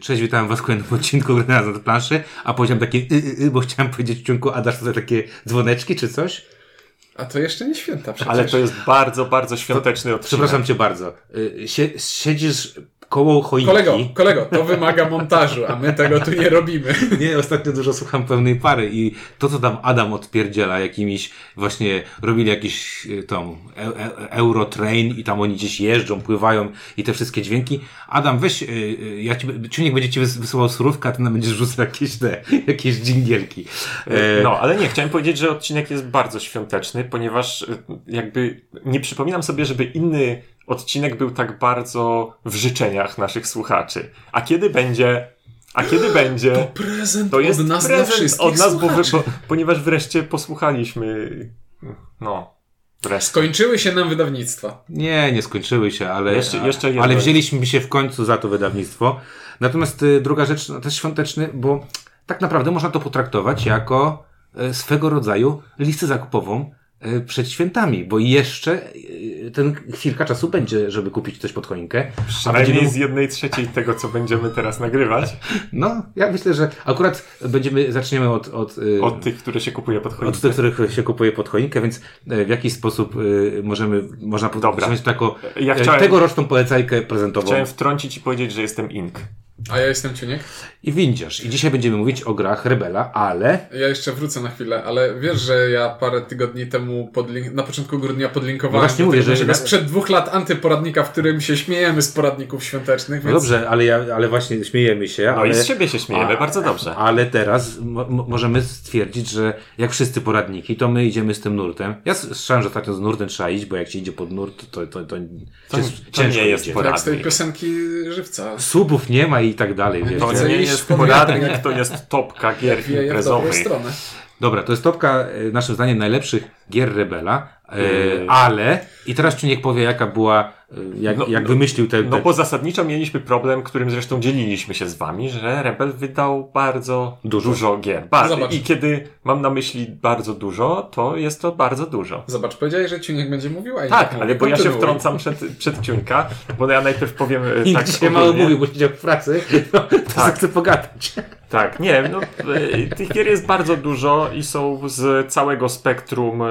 cześć, witam was w kolejnym odcinku Gry na planszy, a powiedziałem takie y, y, y, bo chciałem powiedzieć w ciągu, a dasz tutaj takie dzwoneczki czy coś? A to jeszcze nie święta przecież. Ale to jest bardzo, bardzo świąteczny odcinek. Przepraszam cię bardzo. Y, Sie, siedzisz koło choinki. Kolego, kolego, to wymaga montażu, a my tego tu nie robimy. Nie, ostatnio dużo słucham pewnej pary i to, co tam Adam odpierdziela jakimiś, właśnie robili jakiś y, tą e, e, Eurotrain i tam oni gdzieś jeżdżą, pływają i te wszystkie dźwięki. Adam, weź, ja ci, czujnik będzie ci wys- wysyłał surówkę, a ty nam będziesz rzucał jakieś te, jakieś dżingielki. E, No, ale nie, chciałem powiedzieć, że odcinek jest bardzo świąteczny, ponieważ jakby nie przypominam sobie, żeby inny odcinek był tak bardzo w życzeniach naszych słuchaczy. A kiedy będzie, a kiedy będzie, Prezent to jest od nas prezent dla wszystkich od nas, bo, bo, ponieważ wreszcie posłuchaliśmy, no, wreszcie. Skończyły się nam wydawnictwa. Nie, nie skończyły się, ale, Jeszcze- jeszcze ale wzięliśmy się w końcu za to wydawnictwo. Natomiast y, druga rzecz, no, też świąteczny, bo tak naprawdę można to potraktować jako y, swego rodzaju listę zakupową przed świętami, bo jeszcze y, ten chwilka czasu będzie, żeby kupić coś pod choinkę. Przynajmniej będziemy, z jednej trzeciej tego, co będziemy teraz nagrywać, no, ja myślę, że akurat będziemy, zaczniemy od, od, y, od tych, które się kupuje pod od choinkę. tych, których się kupuje pod choinkę, więc w jakiś sposób możemy, można Dobra. powiedzieć taką Ja chciałem- tegoroczną polecajkę prezentową. Chciałem wtrącić i powiedzieć, że jestem Ink. A ja jestem Ciuniek. i windziarz. I dzisiaj będziemy mówić o grach Rebela, ale Ja jeszcze wrócę na chwilę, ale wiesz, że ja parę tygodni temu podlink- na początku grudnia podlinkowałem No właśnie mówię, że- naszego sprzed dwóch lat antyporadnika, w którym się śmiejemy z poradników świątecznych, no więc dobrze, ale, ja, ale właśnie śmiejemy się, No ale, i z siebie się śmiejemy, A- bardzo dobrze. ale teraz mo- mo- możemy stwierdzić, że jak wszyscy poradniki, to my idziemy z tym nurtem. Ja słyszałem, że ostatnio z nurtem trzeba iść, bo jak się idzie pod nurt, to, to, to, To- to ciężko nie jest idzie. poradnik. jak z tej piosenki Żywca. Subów nie ma i tak dalej, wiesz. To nie jest poradnik, to jest topka gier imprezowych. Dobra, to jest topka, e, naszym zdaniem, najlepszych gier Rebela, e, Yy. ale i teraz Czuniek powie, jaka była, e, jak, No, jak wymyślił te, te No bo zasadniczo mieliśmy problem, którym zresztą dzieliliśmy się z wami, że Rebel wydał bardzo Dużo. dużo, gier. Bardzo. Zobacz. I kiedy mam na myśli bardzo dużo, to jest to bardzo dużo. Zobacz, powiedziałeś, że Ciuniek będzie mówił, a ja Tak, ale bo ja się wtrącam przed, przed ciunka, bo ja najpierw powiem e, I tak dzisiaj mało mówił, bo siedział w pracy, no, to tak. chcę pogadać. Tak, nie, no, tych gier jest bardzo dużo i są z całego spektrum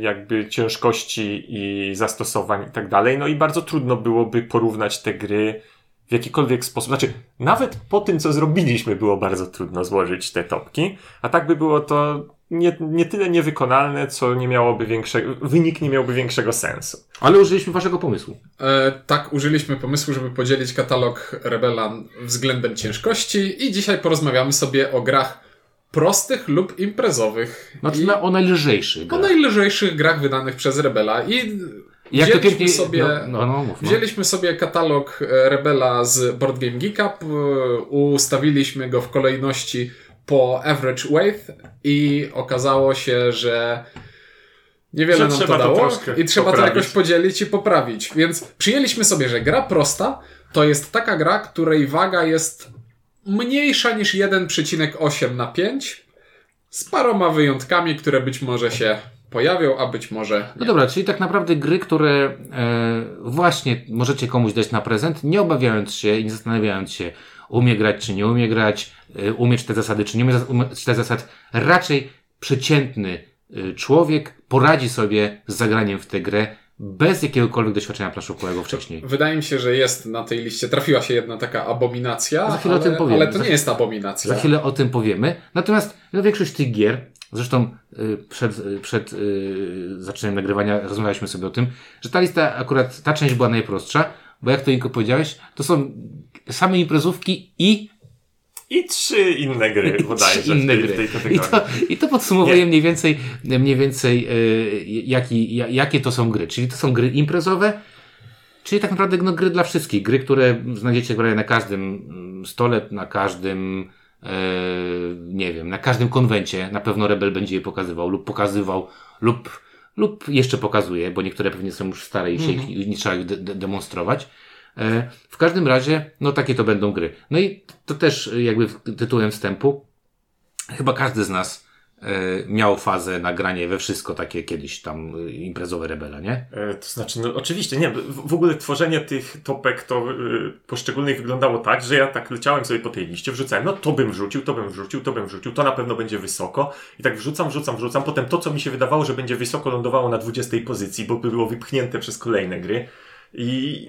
jakby ciężkości i zastosowań i tak dalej. No i bardzo trudno byłoby porównać te gry w jakikolwiek sposób. Znaczy, nawet po tym, co zrobiliśmy, było bardzo trudno złożyć te topki, a tak by było to nie, nie tyle niewykonalne, co nie miałoby większego, wynik nie miałby większego sensu. Ale użyliśmy waszego pomysłu. E, tak, użyliśmy pomysłu, żeby podzielić katalog Rebela względem ciężkości i dzisiaj porozmawiamy sobie o grach prostych lub imprezowych. Znaczy I na, o najlżejszych o grach. najlżejszych grach wydanych przez Rebela. I Jak to wzięliśmy pięknie... sobie... No, no, no, mów, no. Wzięliśmy sobie katalog e, Rebela z Board Game Geeka, p- ustawiliśmy go w kolejności po average weight i okazało się, że niewiele Że nam to to dało troszkę i trzeba to poprawić. jakoś podzielić i poprawić. Więc przyjęliśmy sobie, że gra prosta to jest taka gra, której waga jest mniejsza niż 1,8 na 5 z paroma wyjątkami, które być może się pojawią, a być może No dobra, czyli tak naprawdę gry, które e, właśnie możecie komuś dać na prezent, nie obawiając się i nie zastanawiając się, umie grać czy nie umie grać, e, umie czytać zasady czy nie umie zas- umie czytać zasad, raczej przeciętny e, człowiek poradzi sobie z zagraniem w tę grę bez jakiegokolwiek doświadczenia planszówkowego wcześniej. Wydaje mi się, że jest na tej liście, trafiła się jedna taka abominacja, Za chwilę o ale, tym powiemy. ale to nie jest abominacja. Za chwilę o tym powiemy. Natomiast no, większość tych gier, zresztą y, przed, y, przed y, zaczęciem nagrywania rozmawialiśmy sobie o tym, że ta lista, akurat ta część była najprostsza, bo jak to Inko powiedziałeś, to są same imprezówki i I trzy inne gry, bodajże, trzy inne w tej, gry. w tej I kategorii. to, I to podsumowuje Nie. mniej więcej, mniej więcej y, jaki, ja- jakie to są gry. Czyli to są gry imprezowe, czyli tak naprawdę no, gry dla wszystkich. Gry, które znajdziecie prawie na każdym mm, stole, na każdym e, nie wiem, na każdym konwencie na pewno Rebel będzie je pokazywał lub pokazywał lub, lub jeszcze pokazuje, bo niektóre pewnie są już stare i się ich, nie trzeba ich de- demonstrować. E, w każdym razie, no takie to będą gry. No i to też jakby tytułem wstępu, chyba każdy z nas e, miał fazę nagranie we wszystko takie kiedyś tam e, imprezowe rebela, nie? To znaczy, no oczywiście, nie, w, w ogóle tworzenie tych topek to y, poszczególnych wyglądało tak, że ja tak leciałem sobie po tej liście, wrzucałem, no to bym wrzucił, to bym wrzucił, to bym wrzucił, to na pewno będzie wysoko i tak wrzucam, wrzucam, wrzucam, potem to, co mi się wydawało, że będzie wysoko lądowało na 20 pozycji, bo by było wypchnięte przez kolejne gry i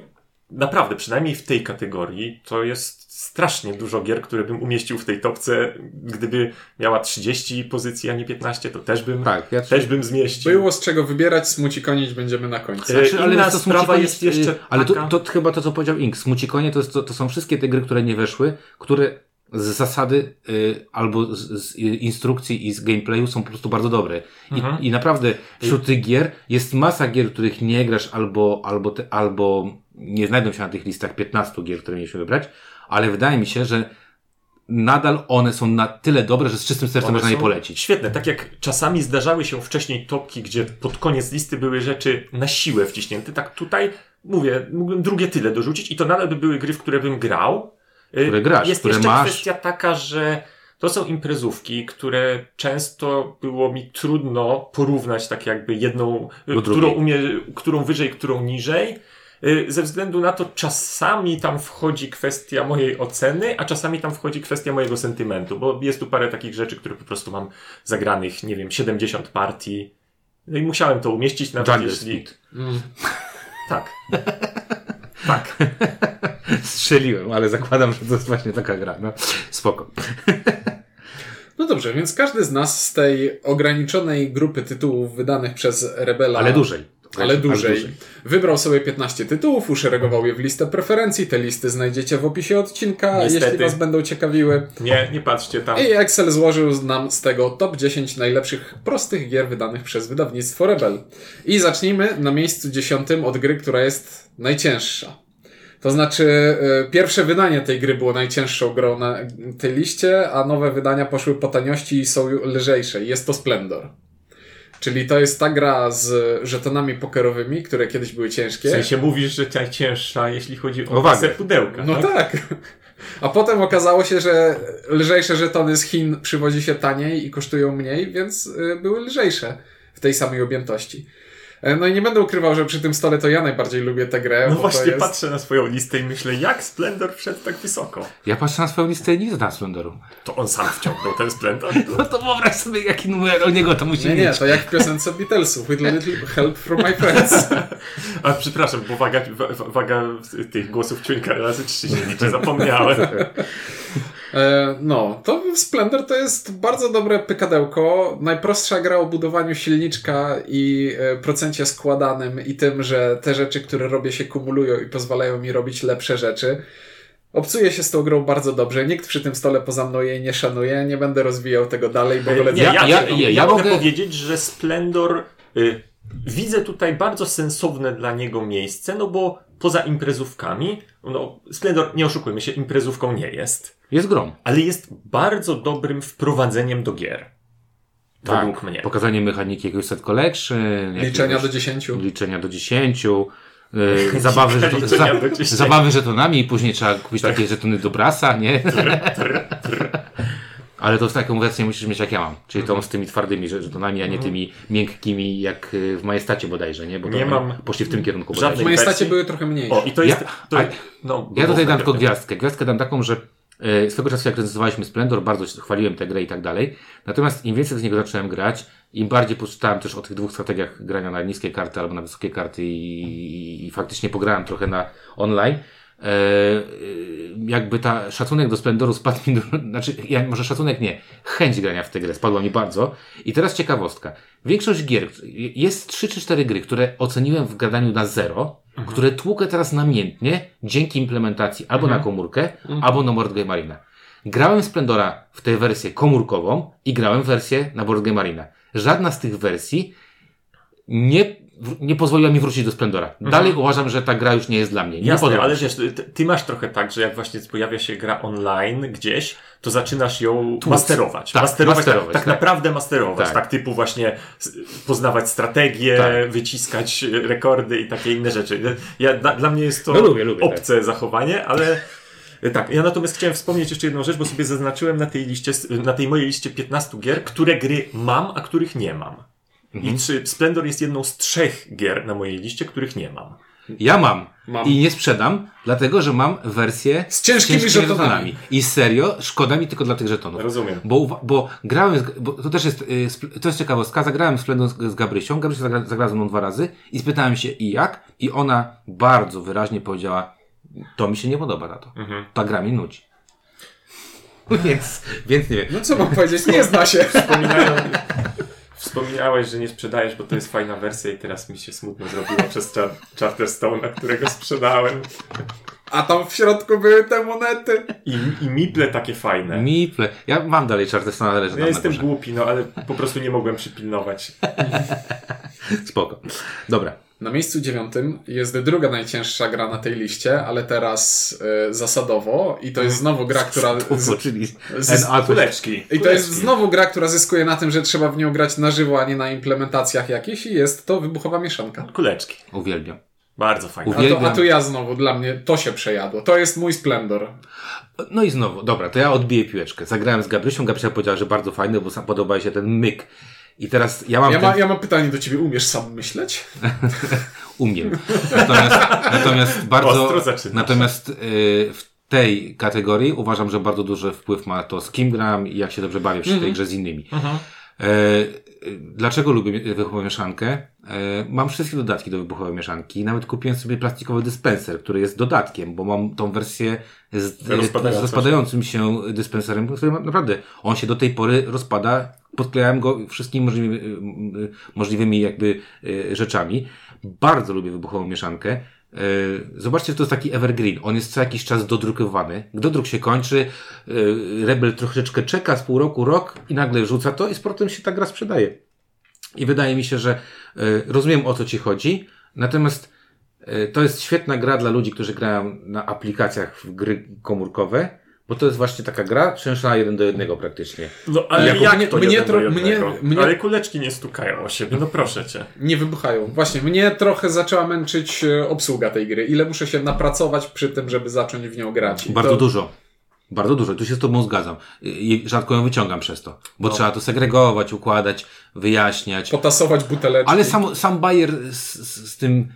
naprawdę, przynajmniej w tej kategorii, to jest strasznie dużo gier, które bym umieścił w tej topce, gdyby miała 30 pozycji, a nie 15, to też bym, Tak, ja też bym zmieścił. Było z czego wybierać, smuci konić będziemy na końcu. E, Znaczy, ale inna co, sprawa jest jeszcze Ale taka- to, to chyba to, co powiedział Ink. Smucikonie to, jest, to, to są wszystkie te gry, które nie weszły, które z zasady y, albo z, z instrukcji i z gameplayu są po prostu bardzo dobre. I, Mhm. I naprawdę wśród tych gier jest masa gier, których nie grasz albo, albo, te, albo nie znajdą się na tych listach 15 gier, które mieliśmy wybrać, ale wydaje mi się, że nadal one są na tyle dobre, że z czystym sercem One można je polecić. Świetne, tak jak czasami zdarzały się wcześniej topki, gdzie pod koniec listy były rzeczy na siłę wciśnięte, tak tutaj mówię, mógłbym drugie tyle dorzucić i to nadal by były gry, w które bym grał. Y, Które grasz, Jest które jeszcze masz. kwestia taka, że to są imprezówki, które często było mi trudno porównać tak jakby jedną, którą, umie, którą wyżej, którą niżej. Y, Ze względu na to czasami tam wchodzi kwestia mojej oceny, a czasami tam wchodzi kwestia mojego sentymentu, bo jest tu parę takich rzeczy, które po prostu mam zagranych, nie wiem, 70 partii. No i musiałem to umieścić nawet Jungle jeśli... Speed. Tak. tak. Strzeliłem, ale zakładam, że to jest właśnie taka gra. No, spoko. No dobrze, więc każdy z nas z tej ograniczonej grupy tytułów wydanych przez Rebela. Ale dłużej. Ale dłużej. Wybrał sobie 15 tytułów, uszeregował je w listę preferencji. Te listy znajdziecie w opisie odcinka, Niestety. jeśli Was będą ciekawiły. Nie, nie patrzcie tam. I Excel złożył nam z tego top 10 najlepszych prostych gier wydanych przez wydawnictwo Rebel. I zacznijmy na miejscu dziesiątym od gry, która jest najcięższa. To znaczy, y, pierwsze wydanie tej gry było najcięższą grą na tej liście, a nowe wydania poszły po taniości i są lżejsze. Jest to Splendor. Czyli to jest ta gra z żetonami pokerowymi, które kiedyś były ciężkie. W sensie mówisz, że najcięższa, jeśli chodzi o, O wagę. pudełka. No tak? tak. A potem okazało się, że lżejsze żetony z Chin przywozi się taniej i kosztują mniej, więc y, były lżejsze w tej samej objętości. E, No i nie będę ukrywał, że przy tym stole to ja najbardziej lubię tę grę. No bo właśnie jest... patrzę na swoją listę i myślę, jak Splendor wszedł tak wysoko? Ja patrzę na swoją listę i nie znam Splendoru. To on sam wciągnął ten Splendor. No to wyobraź sobie, jaki numer o niego to musi Nie, nie, mieć. to jak w piosence Beatlesów. With a little help from my friends. A przepraszam, bo waga, wa- wa- waga tych głosów ciuńka razy trzy się liczy, zapomniałem. E, No, to Splendor to jest bardzo dobre pykadełko. Najprostsza gra o budowaniu silniczka i e, procencie składanym i tym, że te rzeczy, które robię się kumulują i pozwalają mi robić lepsze rzeczy. Obcuję się z tą grą bardzo dobrze. Nikt przy tym stole poza mną jej nie szanuje. Nie będę rozwijał tego dalej, bo ja, ja, ja- ja, ja- ja mogę mogę- powiedzieć, że Splendor y, widzę tutaj bardzo sensowne dla niego miejsce, no bo poza imprezówkami, no Splendor, nie oszukujmy się, imprezówką nie jest, Jest grą. ale jest bardzo dobrym wprowadzeniem do gier. Według mnie. Pokazanie mechaniki jakiegoś set collection. Liczenia jakiegoś- do 10. Liczenia do 10. Yy, zabawy, żeton, Liczenia za, do 10. zabawy żetonami i później trzeba kupić takie żetony do brasa, nie? Ale to taką wersję musisz mieć jak ja mam. Czyli tą z tymi twardymi że- żetonami, a nie tymi miękkimi jak y, w majestacie bodajże, nie? Bo to Nie mam poszli w tym kierunku bodajże. W majestacie były trochę mniejsze. O, i to jest... Ja- to, a- no, Ja tutaj dam tylko gwiazdkę. Gwiazdkę dam taką, że e, swego czasu jak recenzowaliśmy Splendor, bardzo się- chwaliłem tę grę i tak dalej. Natomiast im więcej z niego zacząłem grać, im bardziej poczytałem też o tych dwóch strategiach grania na niskie karty albo na wysokie karty i, i, i faktycznie pograłem trochę na online. E, e, jakby ta szacunek do Splendoru spadł mi, do, znaczy ja, może szacunek nie, chęć grania w tę grę spadła mi bardzo. I teraz ciekawostka. Większość gier, jest 3 czy 4 gry, które oceniłem w gadaniu na zero, które tłukę teraz namiętnie dzięki implementacji albo na komórkę, albo na Board Game Arena. Grałem Splendora w tę wersję komórkową i grałem w wersję na Board Game Arena. Żadna z tych wersji nie, nie pozwoliła mi wrócić do Splendora. Dalej uważam, że ta gra już nie jest dla mnie. Nie Jasne, ale wiesz, ty, ty masz trochę tak, że jak właśnie pojawia się gra online gdzieś, to zaczynasz ją masterować. Tak, masterować, masterować, tak, tak tak. naprawdę masterować. Tak. Tak. typu właśnie poznawać strategię, Tak. wyciskać e, rekordy i takie inne rzeczy. Ja, dla, dla mnie jest to No lubię, lubię, obce zachowanie, ale E, Tak, ja natomiast chciałem wspomnieć jeszcze jedną rzecz, bo sobie zaznaczyłem na tej liście, na tej mojej liście 15 gier, które gry mam, a których nie mam. Mhm. I czy Splendor jest jedną z trzech gier na mojej liście, których nie mam. Ja mam. Mam. I nie sprzedam, dlatego że mam wersję Z ciężkimi żetonami. I serio, szkoda mi tylko dla tych żetonów. Rozumiem. Bo, bo grałem, z, bo to też jest, y, to jest ciekawostka, zagrałem Splendor z, z Gabrysią, Gabrysia zagra, zagrała ze mną dwa razy i spytałem się i jak i ona bardzo wyraźnie powiedziała, to mi się nie podoba na to. Mhm. Ta gra mi nudzi. więc, więc nie wiem. No co mam powiedzieć, nie zna się. Wspominają, wspominałeś, że nie sprzedajesz, bo to jest fajna wersja i teraz mi się smutno zrobiło przez Char- Charterstone'a, którego sprzedałem. A tam w środku były te monety. I, i miple takie fajne. Miple. Ja mam dalej Charterstone, ale leży Ja tam na jestem górze. głupi, no ale po prostu nie mogłem przypilnować. Spoko. Dobra. Na miejscu dziewiątym jest druga najcięższa gra na tej liście, ale teraz e, zasadowo. I to jest znowu gra, która. Z, czyli z, NA Kuleczki. I to jest znowu gra, która zyskuje na tym, że trzeba w nią grać na żywo, a nie na implementacjach jakichś. I jest to wybuchowa mieszanka. Kuleczki. Uwielbiam. Bardzo fajne. A to, Uwielbiam. a tu ja znowu, dla mnie to się przejadło. To jest mój splendor. No i znowu, dobra, to ja odbiję piłeczkę. Zagrałem z Gabrysią, Gabrysia powiedziała, że bardzo fajny, bo sam podoba się ten myk. I teraz ja mam Ja, ten... ma, ja mam pytanie do ciebie. Umiesz sam myśleć? umiem. Natomiast, natomiast bardzo. Natomiast y, w tej kategorii uważam, że bardzo duży wpływ ma to, z kim gram i jak się dobrze bawię przy tej grze z innymi. Y, Dlaczego lubię wybuchową mieszankę? E, Mam wszystkie dodatki do wybuchowej mieszanki. Nawet kupiłem sobie plastikowy dyspenser, który jest dodatkiem, bo mam tą wersję z, Rozpadającą rozpadającym się dyspenserem, który naprawdę, on się do tej pory rozpada. Podklejałem go wszystkimi możliwymi, y, możliwymi jakby rzeczami. Bardzo lubię wybuchową mieszankę. E, Zobaczcie, to jest taki evergreen. On jest co jakiś czas dodrukowany. Dodruk się kończy, e, Rebel troszeczkę czeka z pół roku, rok i nagle rzuca to i z portem się ta gra sprzedaje. I wydaje mi się, że e, rozumiem o co ci chodzi, natomiast to jest świetna gra dla ludzi, którzy grają na aplikacjach w gry komórkowe, bo to jest właśnie taka gra przenoszona jeden do jednego praktycznie. No ale Jako jak mnie- to mnie tro- mnie- mnie- Ale kuleczki nie stukają o siebie, no proszę cię. Nie wybuchają. Właśnie, mnie trochę zaczęła męczyć e, obsługa tej gry. Ile muszę się napracować przy tym, żeby zacząć w nią grać. I Bardzo to... dużo. Bardzo dużo. Tu się z Tobą zgadzam. I rzadko ją wyciągam przez to. Bo trzeba to segregować, układać, wyjaśniać. Potasować buteleczki. Ale sam, sam Bayer z, z, z tym,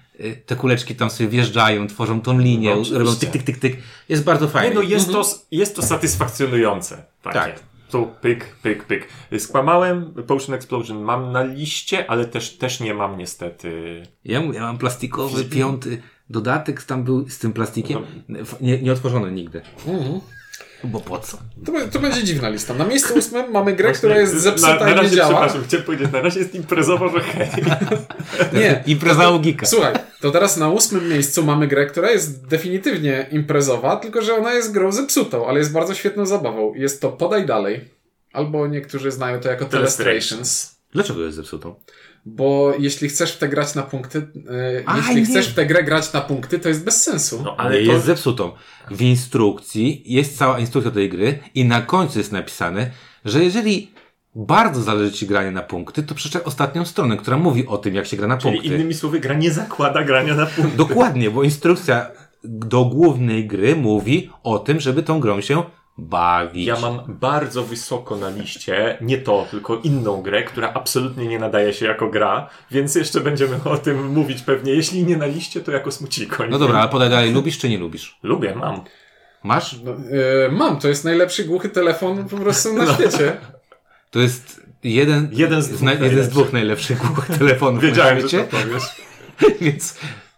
te kuleczki tam sobie wjeżdżają, tworzą tą linię, No, robią tyk, tyk, tyk, tyk. Jest bardzo fajny. Nie no, jest, to, jest to satysfakcjonujące. Takie. Tak. Tu pyk, pyk, pyk. Skłamałem, Potion Explosion mam na liście, ale też, też nie mam niestety. Ja, ja mam plastikowy piąty dodatek, tam był z tym plastikiem. F- Nie, nie otworzony nigdy. Mhm. Bo po co? To, to będzie dziwna lista. Na miejscu ósmym mamy grę, która jest na, zepsuta na i nie działa. Przepraszam, chciałem powiedzieć, na razie jest imprezowo, że hej. Nie. Impreza logika. Słuchaj, to teraz na ósmym miejscu mamy grę, która jest definitywnie imprezowa, tylko że ona jest grą zepsutą, ale jest bardzo świetną zabawą. Jest to Podaj Dalej. Albo niektórzy znają to jako. Telestrations. Dlaczego jest zepsutą? Bo jeśli chcesz w tę grać na punkty, e, A, jeśli nie. chcesz w tę grę grać na punkty, to jest bez sensu. No Ale to... jest zepsutą. W instrukcji jest cała instrukcja tej gry i na końcu jest napisane, że jeżeli bardzo zależy Ci granie na punkty, to przeczytaj ostatnią stronę, która mówi o tym, jak się gra na Czyli punkty. innymi słowy, gra nie zakłada grania na punkt. Dokładnie, bo instrukcja do głównej gry mówi o tym, żeby tą grą się bawić. Ja mam bardzo wysoko na liście, nie to, tylko inną grę, która absolutnie nie nadaje się jako gra, więc jeszcze będziemy o tym mówić pewnie. Jeśli nie na liście, to jako smuciko. No dobra, ale podaj dalej, lubisz czy nie lubisz? Lubię, mam. Masz? No, e, mam, to jest najlepszy głuchy telefon po prostu na świecie. To jest jeden, Jeden z dwóch na, jeden z najlepszych. dwóch najlepszych głuchych telefonów Wiedziałem, na że świecie. to powiesz. Więc,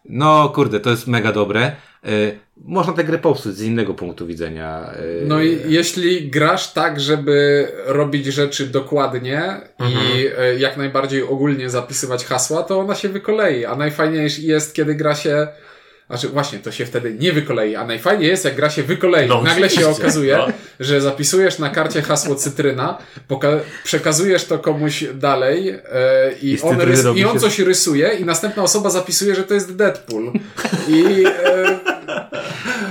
no kurde, to jest mega dobre. Y, można tę grę popsuć z innego punktu widzenia. y, No i jeśli grasz tak, żeby robić rzeczy dokładnie i e, jak najbardziej ogólnie zapisywać hasła, to ona się wykolei. A najfajniejsze jest, kiedy gra się. Znaczy, właśnie, to się wtedy nie wykolei, a najfajniej jest, jak gra się wykolei. No, Nagle się okazuje, no. że zapisujesz na karcie hasło cytryna, przekazujesz to komuś dalej e, i, I on, rys- i on coś rysuje i następna osoba zapisuje, że to jest Deadpool. I, e,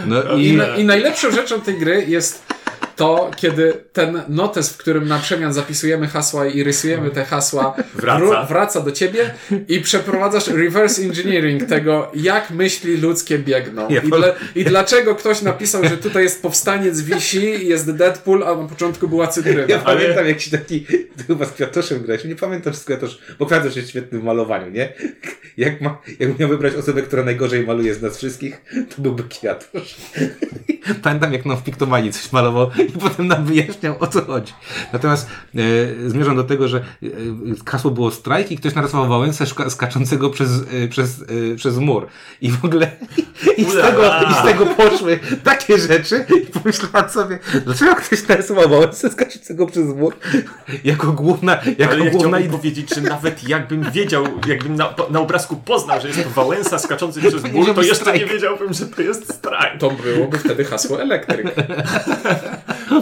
no i, i, na, I najlepszą rzeczą tej gry jest to, kiedy ten notes, w którym na przemian zapisujemy hasła i rysujemy te hasła, Wraca. wraca do ciebie i przeprowadzasz reverse engineering tego, jak myśli ludzkie biegną. I, dla, I dlaczego ktoś napisał, że tutaj jest powstaniec wisi, jest Deadpool, a na początku była cytryna. Ja Ale- pamiętam jakiś taki, ty chyba z Kwiatoszem grałeś, nie pamiętam z Kwiatosz, bo Kwiatosz jest świetny w malowaniu, nie? Jak ma, jakbym miał wybrać osobę, która najgorzej maluje z nas wszystkich, to byłby Kwiatosz. Pamiętam jak nam w Piktomanii coś malował i potem nam wyjaśniał o co chodzi. Natomiast e, zmierzam do tego, że e, hasło było strajk i ktoś narysował Wałęsę szka- skaczącego przez, e, przez, e, przez mur. I w ogóle i z, tego, i z tego poszły takie rzeczy i pomyślałem sobie, dlaczego ktoś narysował Wałęsę skaczącego przez mur jako główna, jako Ale ja główna idea. powiedzieć, że nawet jakbym wiedział, jakbym na, na obrazku poznał, że jest to Wałęsa skaczący przez mur, to jeszcze strajk. nie wiedziałbym, że to jest strajk. To byłoby wtedy hasło elektryk.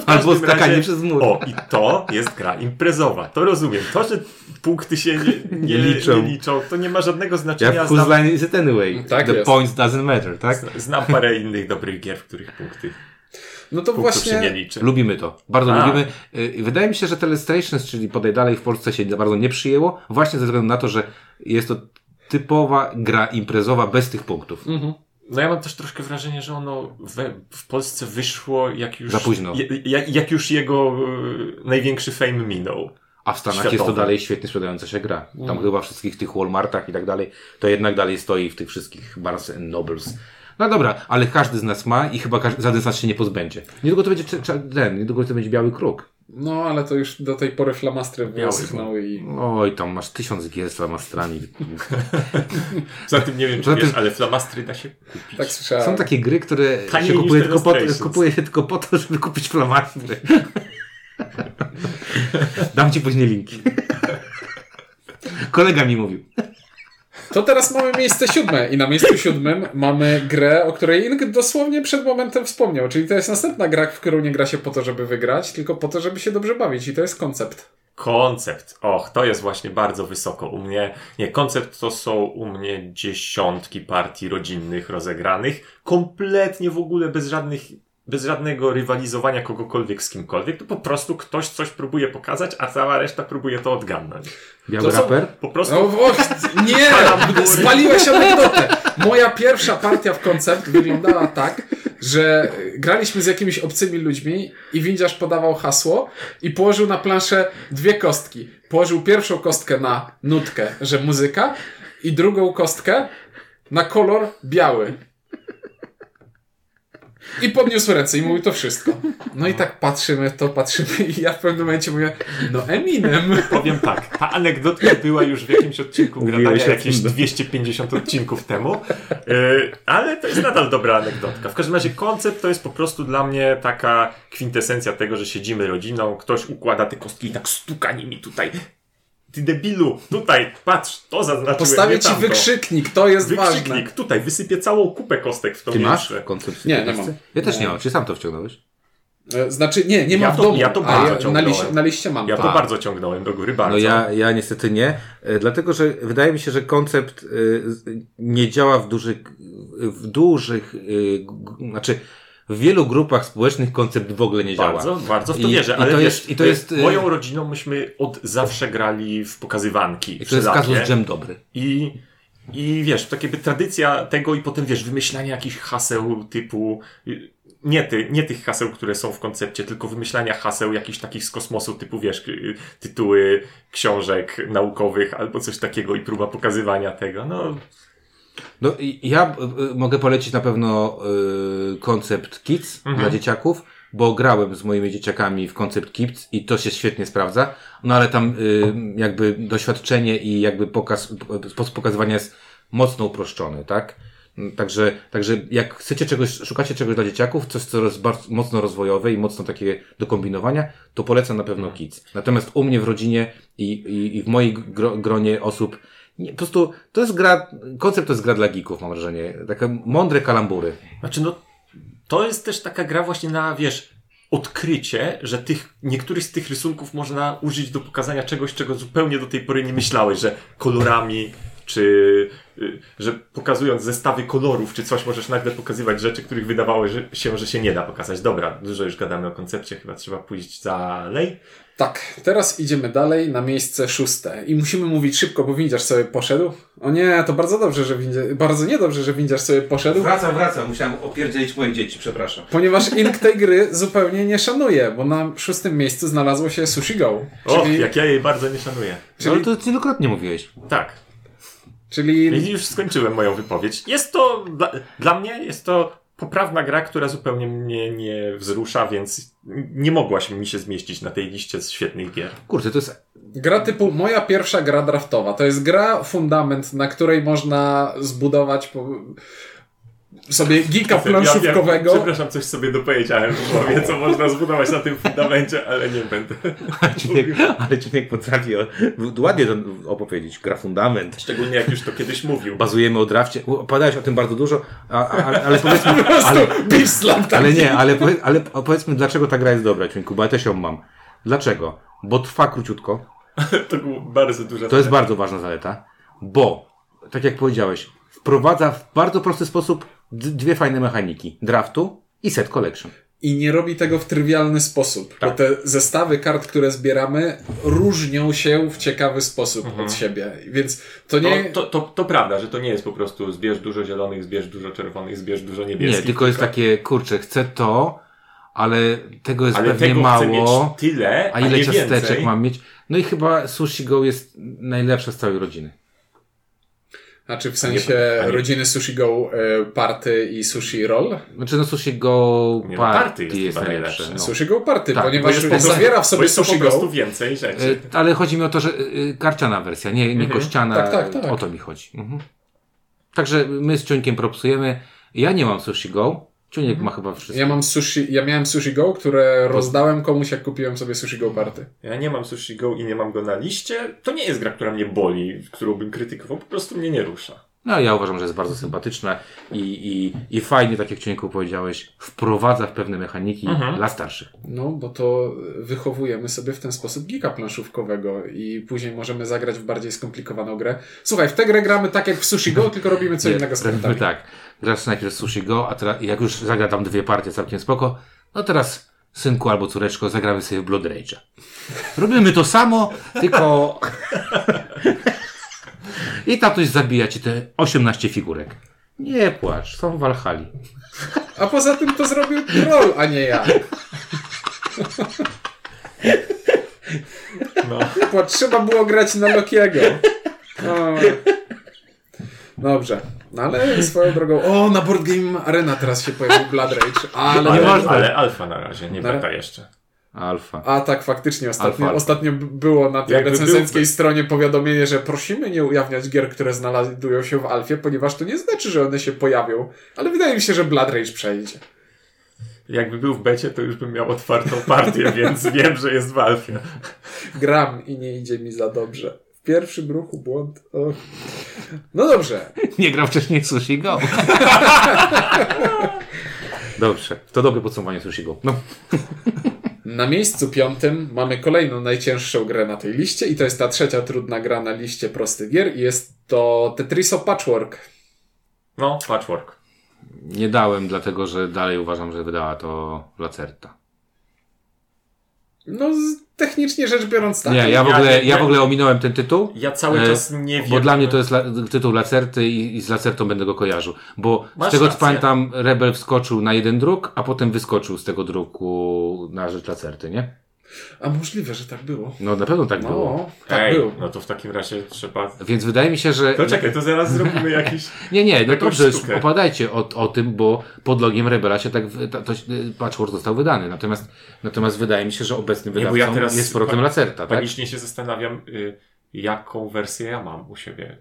Albo skakanie razie- przez mur. O, i to jest gra imprezowa. To rozumiem. To, że punkty się nie, nie, Nie liczą. nie liczą, to nie ma żadnego Ja znaczenia. whose Znam, line is it anyway? Tak The jest. points doesn't matter, tak? znam parę innych dobrych gier, w których punkty, No to punktów się nie właśnie... liczy. Lubimy to. Bardzo A. lubimy. Y, Wydaje mi się, że Telestrations, czyli Podaj Dalej w Polsce się bardzo nie przyjęło, właśnie ze względu na to, że jest to typowa gra imprezowa bez tych punktów. Mhm. No ja mam też troszkę wrażenie, że ono we, w Polsce wyszło jak już... Za późno. Jak, jak już jego e, największy fame minął. A w Stanach jest to dalej świetnie sprzedająca się gra. Tam Mhm. chyba wszystkich tych Walmartach i tak dalej, to jednak dalej stoi w tych wszystkich Barnes and Nobles. No dobra, ale każdy z nas ma i chyba każdy, żaden z nas się nie pozbędzie. Niedługo to będzie ten, niedługo to będzie biały kruk. No, ale to już do tej pory flamastry wysychnęły i... Oj, tam masz tysiąc gier z flamastrami. Za tym nie wiem, czy wiesz, ale flamastry da się kupić. Tak słyszałem. Są takie gry, które Taniej się kupuje tylko, po, kupuje się tylko po to, żeby kupić flamastry. Dam ci później linki. Kolega mi mówił. To teraz mamy miejsce siódme i na miejscu siódmym mamy grę, o której Ing dosłownie przed momentem wspomniał, czyli to jest następna gra, w którą nie gra się po to, żeby wygrać, tylko po to, żeby się dobrze bawić i to jest koncept. Koncept. Och, to jest właśnie bardzo wysoko u mnie. Nie, koncept to są u mnie dziesiątki partii rodzinnych rozegranych. Kompletnie w ogóle bez żadnych, bez żadnego rywalizowania kogokolwiek z kimkolwiek. To po prostu ktoś coś próbuje pokazać, a cała reszta próbuje to odgadnąć. Biały To raper? po prostu... No, o, nie! Spaliłeś anegdotę! Moja pierwsza partia w koncept wyglądała tak, że graliśmy z jakimiś obcymi ludźmi i windziarz podawał hasło i położył na planszę dwie kostki. Położył pierwszą kostkę na nutkę, że muzyka i drugą kostkę na kolor biały. I podniósł ręce i mówił to wszystko. No i tak patrzymy, to patrzymy i ja w pewnym momencie mówię, no Eminem. Powiem tak, ta anegdotka była już w jakimś odcinku Gradania jakieś no. 250 odcinków temu, yy, ale to jest nadal dobra anegdotka. W każdym razie koncept to jest po prostu dla mnie taka kwintesencja tego, że siedzimy rodziną, ktoś układa te kostki i tak stuka nimi tutaj. Ty debilu, tutaj, patrz, to zaznaczyłem, Postawię nie ci tamto. wykrzyknik, to jest ważne. Wykrzyknik, tutaj, wysypię całą kupę kostek w to Ty masz miejsce. koncept? Nie, nie mam. Ja też nie mam. Czy sam to wciągnąłeś? E, Znaczy, nie, nie Ja mam w to- domu. ja to a bardzo ja, na, ciągnąłem. liście, na liście mam. Ja to. to bardzo ciągnąłem do góry, bardzo. No ja, ja niestety nie, e, dlatego że wydaje mi się, że koncept e, nie działa w dużych, w dużych, znaczy w wielu grupach społecznych koncept w ogóle nie działa. Bardzo, bardzo w to I- wierzę, ale to wiesz, jest- i to jest, y- moją rodziną myśmy od zawsze grali w pokazywanki. I to jest kazus dżem dobry. I, I wiesz, tak jakby tradycja tego i potem wiesz, wymyślanie jakichś haseł typu. y, Nie, ty, nie tych haseł, które są w koncepcie, tylko wymyślania haseł jakichś takich z kosmosu, typu wiesz, y, tytuły książek naukowych albo coś takiego i próba pokazywania tego. No, No ja y, y, mogę polecić na pewno y, koncept Kids Mhm. dla dzieciaków, bo grałem z moimi dzieciakami w koncept Kids i to się świetnie sprawdza. No ale tam y, jakby doświadczenie i jakby pokaz, sposób pokazywania jest mocno uproszczony, tak? Także, także jak chcecie czegoś, szukacie czegoś dla dzieciaków, coś co jest bardzo mocno rozwojowe i mocno takie do kombinowania, to polecam na pewno Kids. Natomiast u mnie w rodzinie i, i, i w mojej gro, gronie osób nie, po prostu to jest gra, koncept to jest gra dla geeków, mam wrażenie. Takie mądre kalambury. Znaczy, no, to jest też taka gra właśnie na, wiesz, odkrycie, że tych, niektórych z tych rysunków można użyć do pokazania czegoś, czego zupełnie do tej pory nie myślałeś, że kolorami, czy y, że pokazując zestawy kolorów czy coś, możesz nagle pokazywać rzeczy, których wydawało się, że się nie da pokazać. Dobra, dużo już gadamy o koncepcie, chyba trzeba pójść dalej. Tak, teraz idziemy dalej na miejsce szóste. I musimy mówić szybko, bo windziarz sobie poszedł. O nie, to bardzo dobrze, że windziarz, bardzo niedobrze, że windziarz sobie poszedł. Wracam, wracam. Musiałem opierdzielić moje dzieci, przepraszam. Ponieważ Ink tej gry zupełnie nie szanuje, bo na szóstym miejscu znalazło się Sushi Go. Och, Czyli, jak ja jej bardzo nie szanuję. No, ale to wielokrotnie mówiłeś. Tak. czyli I już skończyłem moją wypowiedź. Jest to, dla, dla mnie jest to poprawna gra, która zupełnie mnie nie wzrusza, więc nie mogłaś mi się zmieścić na tej liście z świetnych gier. Kurczę, to jest... gra typu moja pierwsza gra draftowa. To jest gra fundament, na której można zbudować po... sobie gika planszówkowego. Ja, ja, przepraszam, coś sobie dopowiedziałem w głowie, co można zbudować na tym fundamencie, ale nie będę. Ale Ciuniek, ale Ciuniek potrafi ładnie to opowiedzieć. Gra fundament. Szczególnie jak już to kiedyś mówił. Bazujemy o drafcie. Opowiadałeś o tym bardzo dużo, a, a, ale, ale powiedzmy... Ale, ale nie, ale, ale powiedzmy, dlaczego ta gra jest dobra, Ciuńku, bo ja też ją mam. Dlaczego? Bo trwa króciutko. To było bardzo duża To jest bardzo ważna zaleta, bo, tak jak powiedziałeś, wprowadza w bardzo prosty sposób dwie fajne mechaniki. Draftu i set collection. I nie robi tego w trywialny sposób, bo te zestawy kart, które zbieramy, różnią się w ciekawy sposób od siebie. Więc to nie. To, to, to, to prawda, że to nie jest po prostu zbierz dużo zielonych, zbierz dużo czerwonych, zbierz dużo niebieskich. Nie, tylko jest takie, kurczę, chcę to, ale tego jest Ale pewnie tego chcę mieć mało. tyle, a, A ile nie ciasteczek więcej. mam mieć? No i chyba Sushi Go jest najlepsze z całej rodziny. Znaczy w sensie nie- rodziny Sushi Go e, Party i Sushi Roll. Znaczy no Sushi Go Nie, no, Party, Party jest jest, chyba najlepsze. najlepsze. No. Sushi Go Party, Tak, ponieważ Bo jest zawiera w bo sobie Sushi po prostu Go. więcej rzeczy. E, Ale chodzi mi o to, że e, karciana wersja, nie, nie kościana. Tak, tak, tak. O to mi chodzi. Mhm. Także my z Ciuńkiem propsujemy. Ja nie mam Sushi Go. Ciuńek ma chyba wszystko. Ja mam sushi, ja miałem Sushi Go, które rozdałem komuś, jak kupiłem sobie Sushi Go Party. Ja nie mam Sushi Go i nie mam go na liście. To nie jest gra, która mnie boli, którą bym krytykował, po prostu mnie nie rusza. No ja uważam, że jest bardzo sympatyczna i, i, i fajnie, tak jak Ciuńku powiedziałeś, wprowadza w pewne mechaniki dla starszych. No, bo to wychowujemy sobie w ten sposób gika planszówkowego i później możemy zagrać w bardziej skomplikowaną grę. Słuchaj, w tę grę gramy tak jak w Sushi Go, tylko robimy co innego z kartami. tak. Grasz najpierw Sushi Go, a teraz jak już zagra tam dwie partie całkiem spoko, no teraz synku albo córeczko, zagramy sobie w Blood Rage'a. Robimy to samo, tylko... I tatuś zabija ci te 18 figurek. Nie płacz, są w Walhali. A poza tym to zrobił troll, a nie ja. No. Bo trzeba było grać na Lokiego. O. Dobrze. No ale swoją drogą. O, na Board Game Arena teraz się pojawił Blood Rage. Ale, Ale, nie można. ale alfa na razie, nie Na- beta jeszcze. Alfa. A tak, faktycznie ostatnio, Alfa. ostatnio było na tej Jakby recenzenckiej był- stronie powiadomienie, że prosimy nie ujawniać gier, które znajdują się w Alfie, ponieważ to nie znaczy, że one się pojawią. Ale wydaje mi się, że Blood Rage przejdzie. Jakby był w becie, to już bym miał otwartą partię, więc wiem, że jest w alfie. Gram i nie idzie mi za dobrze. W pierwszym ruchu błąd. Och. No dobrze. Nie grał wcześniej Sushi Go. Dobrze, to dobre podsumowanie Sushi Go. No. Na miejscu piątym mamy kolejną najcięższą grę na tej liście i to jest ta trzecia trudna gra na liście prostych gier i jest to Tetriso Patchwork. No, patchwork. Nie dałem, dlatego że dalej uważam, że wydała to Lacerta. No, technicznie rzecz biorąc tak. Nie, ja w, ogóle, ja ja- w ogóle ominąłem ten tytuł. Ja cały E, czas nie wiem. Bo dla mnie to jest la, tytuł Lacerty i, i z Lacertą będę go kojarzył. Bo Masz z tego co rację. pamiętam, Rebel wskoczył na jeden druk, a potem wyskoczył z tego druku na rzecz Lacerty, nie? A możliwe, że tak było. No na pewno tak było. No, tak Ej, było. no to w takim razie trzeba... Więc wydaje mi się, że. To czekaj, to zaraz zrobimy jakiś... Nie, nie, no dobrze, sztukę. opowiadajcie o, o tym, bo pod logiem Rebela się tak, ta- to, patchwork został wydany. Natomiast, natomiast wydaje mi się, że obecnym Nie, bo wydawcą ja teraz jest powrotem pa- Lacerta, tak? Panicznie się zastanawiam, y, jaką wersję ja mam u siebie.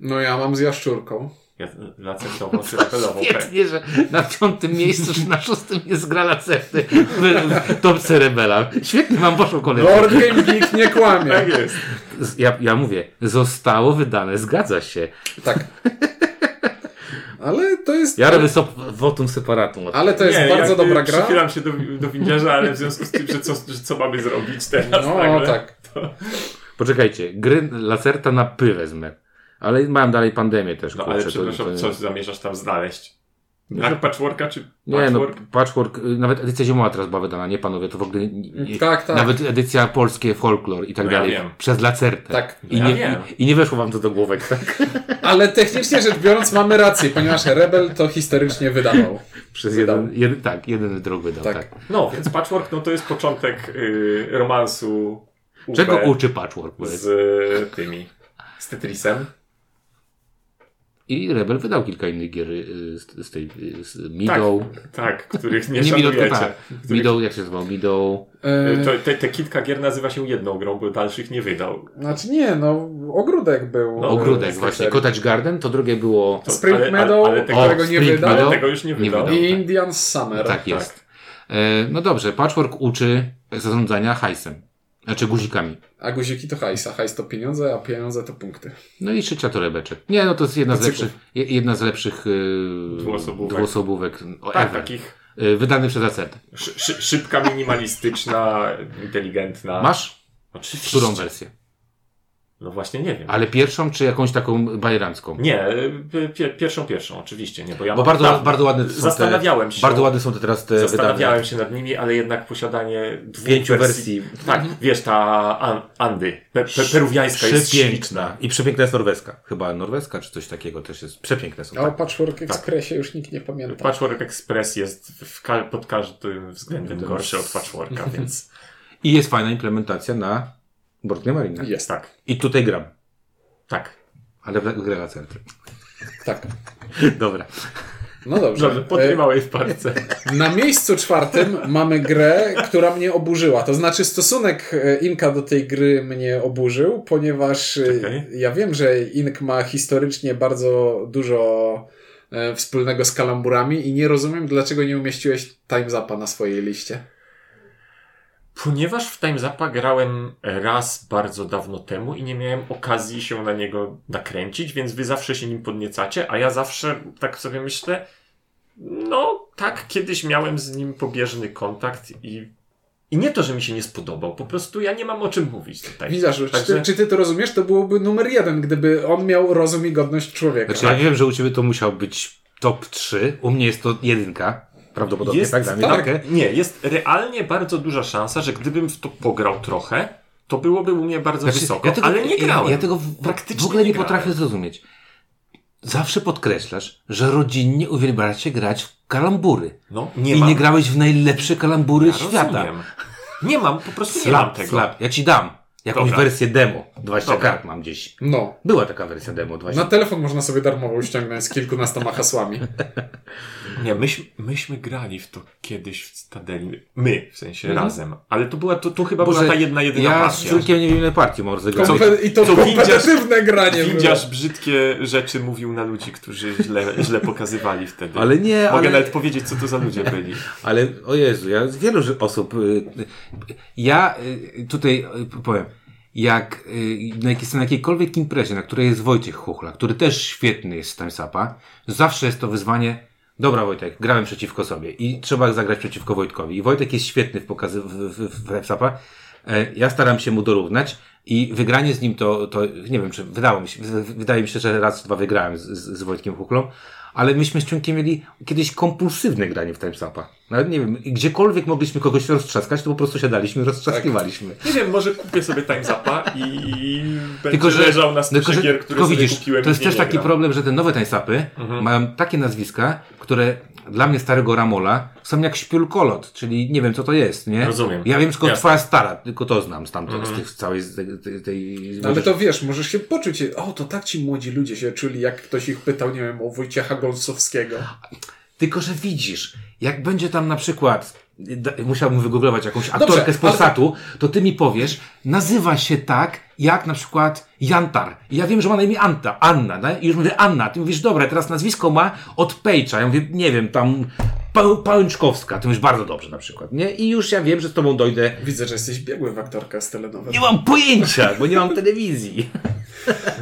No ja mam z jaszczurką. Ja, lacertową czy repelową. Świetnie, że na piątym miejscu czy na szóstym jest gra Lacerty w, w topce Rebela. Świetnie, mam poszło. Board Game Geek nie kłamie. Tak jest. Ja, ja mówię, zostało wydane, zgadza się. Tak. Ale to jest... Ja robię sop, votum separatum. Ale to jest Nie, bardzo jakby dobra gra. Przychylam się do, do windziarza, ale w związku z tym, że co, że co mamy zrobić teraz No nagle. tak. Poczekajcie, gry Lacerta na py wezmę. Ale mają dalej pandemię też, No kurczę. ale to- przepraszam, to- co zamierzasz tam znaleźć? Brak patchworka czy Nie, no, patchwork? patchwork, y, nawet edycja zimowa teraz była wydana, nie panowie, to w ogóle, nie, Tak, tak. nawet edycja polskie, folklor i tak No ja dalej, wiem. przez Lacertę. Tak. I, Ja nie, wiem. i, I nie weszło wam to do główek, tak? Ale technicznie rzecz biorąc mamy rację, ponieważ Rebel to historycznie wydawał. Przez Wydał. jeden, jeden, tak, jeden drog wydał, tak. Tak. No, więc patchwork no to jest początek y, romansu UB Czego uczy patchwork? powiedz? z y, tymi, z Tetrisem. I Rebel wydał kilka innych gier y, z, z tej, y, z Midą. Tak, tak, których nie, Nie szanujecie. tak. Których, Midą, jak się nazywał? Midą. E, to, te, te kilka gier nazywa się jedną grą, bo dalszych nie wydał. Znaczy nie, no ogródek był. No, Ogródek tej właśnie. Cottage Garden, to drugie było... To- Spring ale- ale- Meadow, ale tego- którego O, nie Spring wydał. Meadow. Ale tego już nie Nie wydał. wydał. I Indian Summer. tak jest. E, no dobrze, patchwork uczy zarządzania hajsem. Znaczy guzikami. A guziki to hajs, a hajs to pieniądze, a pieniądze to punkty. No i trzecia to rebeczek. Nie, no to jest jedna z lepszych, je- jedna z lepszych yy, Dwuosobówek. dwuosobówek o, Tak, ever. takich Yy, wydany przez Acert. szy, szy, szybka, minimalistyczna, inteligentna. Masz? Oczywiście. Którą wersję? No właśnie nie wiem. Ale pierwszą, czy jakąś taką bajerancką? Nie, y, pie, pierwszą, pierwszą, oczywiście, nie, bo ja Bo bardzo, dawno. bardzo ładne są Zastanawiałem te, się. Bardzo ładne są te teraz te Zastanawiałem wydane. się nad nimi, ale jednak posiadanie dwóch Pięciu wersji. Tak, wiesz, ta an, Andy, pe, pe, peruwiańska jest śliczna. Przepiękna. I przepiękna jest norweska. Chyba norweska, czy coś takiego też jest. Przepiękne są. A o Tak. Patchwork Expressie już nikt nie pamięta. Patchwork Express jest w ka- pod każdym względem gorszy od Patchworka, więc I jest fajna implementacja na Boardgame Marina. Jest. tak, I tutaj gram. tak. Ale w w grę Acert. Tak. Dobra. No dobrze. Dobrze, po tej E, małej wpadce. Na miejscu czwartym mamy grę, która mnie oburzyła. To znaczy stosunek e, Inka do tej gry mnie oburzył, ponieważ e, Czekaj. ja wiem, że Ink ma historycznie bardzo dużo e, wspólnego z kalamburami i nie rozumiem, dlaczego nie umieściłeś Time Zapa na swojej liście. Ponieważ w Time Zapa grałem raz bardzo dawno temu i nie miałem okazji się na niego nakręcić, więc wy zawsze się nim podniecacie, a ja zawsze tak sobie myślę, no tak, kiedyś miałem z nim pobieżny kontakt i, i nie to, że mi się nie spodobał, po prostu ja nie mam o czym mówić tutaj. Widzisz, czy, Także- ty, czy ty to rozumiesz? To byłoby numer jeden, gdyby on miał rozum i godność człowieka. Znaczy, ja wiem, że u ciebie to musiał być top 3. U mnie jest to jedynka. Prawdopodobnie, Jest- tak? Damy tak. takę. Nie, jest realnie bardzo duża szansa, że gdybym w to pograł trochę, to byłoby u mnie bardzo Znaczy, wysoko, ale nie ja- grałem. Ja, tego w, Praktycznie w ogóle nie, grałem. potrafię zrozumieć. Zawsze podkreślasz, że rodzinnie uwielbiacie grać w kalambury. No, nie I mam. nie grałeś w najlepsze kalambury Ja świata. rozumiem. Nie mam, po prostu nie mam Slap, tego. slap. Ja ci dam jakąś Dobra. wersję demo. 20 Dobra. kart mam gdzieś. No. Była taka wersja demo. 20 Na telefon można sobie darmowo ściągnąć z kilkunastoma hasłami. Nie, myśmy, myśmy grali w to kiedyś w Stadeli. My, w sensie Mhm. razem. Ale to była, to, to chyba Boże, była ta jedna, jedyna ja z partia. człowiekiem nie wiem ile partii mam rozegrać. Kompe- I to, to kompetywne granie Windziarz brzydkie rzeczy mówił na ludzi, którzy źle, źle pokazywali wtedy. Ale nie, Mogę ale- nawet powiedzieć, co to za ludzie byli. Ale o Jezu, ja z wielu osób. y, y, Ja y, tutaj powiem, jak y, na, na jakiejkolwiek imprezie, na której jest Wojciech Chuchla, który też świetny jest z Timesapa, zawsze jest to wyzwanie. Dobra, Wojtek, grałem przeciwko sobie i trzeba zagrać przeciwko Wojtkowi. I Wojtek jest świetny w pokazy w, w, w Timesapa. E, Ja staram się mu dorównać i wygranie z nim to, to nie wiem, czy wydało mi się, wydaje mi się, że raz, dwa wygrałem z, z, Wojtkiem Chuchlą, ale myśmy z Ciunkiem mieli kiedyś kompulsywne granie w Timesapa. Nawet nie wiem, gdziekolwiek mogliśmy kogoś roztrzaskać, to po prostu siadaliśmy i roztrzaskiwaliśmy. Nie wiem, może kupię sobie Time Zapa i będzie Tylko, że, leżał na tylko, że, gier, które tylko sobie widzisz, kupiłem to jest też taki gram. problem, że te nowe Timesapy mają takie nazwiska, które dla mnie starego Ramola są jak śpiulkolot, czyli nie wiem co to jest, nie? Rozumiem. Ja wiem tylko twoja stara, tylko to znam stamtąd, z tych z całej z tej, tej, tej Ale to wiesz, możesz się poczuć, o to tak ci młodzi ludzie się czuli, jak ktoś ich pytał, nie wiem, o Wojciecha Gąsowskiego. Tylko, że widzisz, jak będzie tam na przykład, musiałbym wygooglować jakąś aktorkę Dobrze, z Polsatu, to ty mi powiesz, nazywa się tak, jak na przykład Jantar. Ja wiem, że ma na imię Anta, Anna, no? i już mówię Anna, ty mówisz, dobra, teraz nazwisko ma od Pejcza. Ja mówię, nie wiem, tam pa Pałęczkowska, ty mówisz bardzo dobrze na przykład, nie? I już ja wiem, że z tobą dojdę. Widzę, że jesteś biegły w aktorkę z. Nie mam pojęcia, bo nie mam telewizji.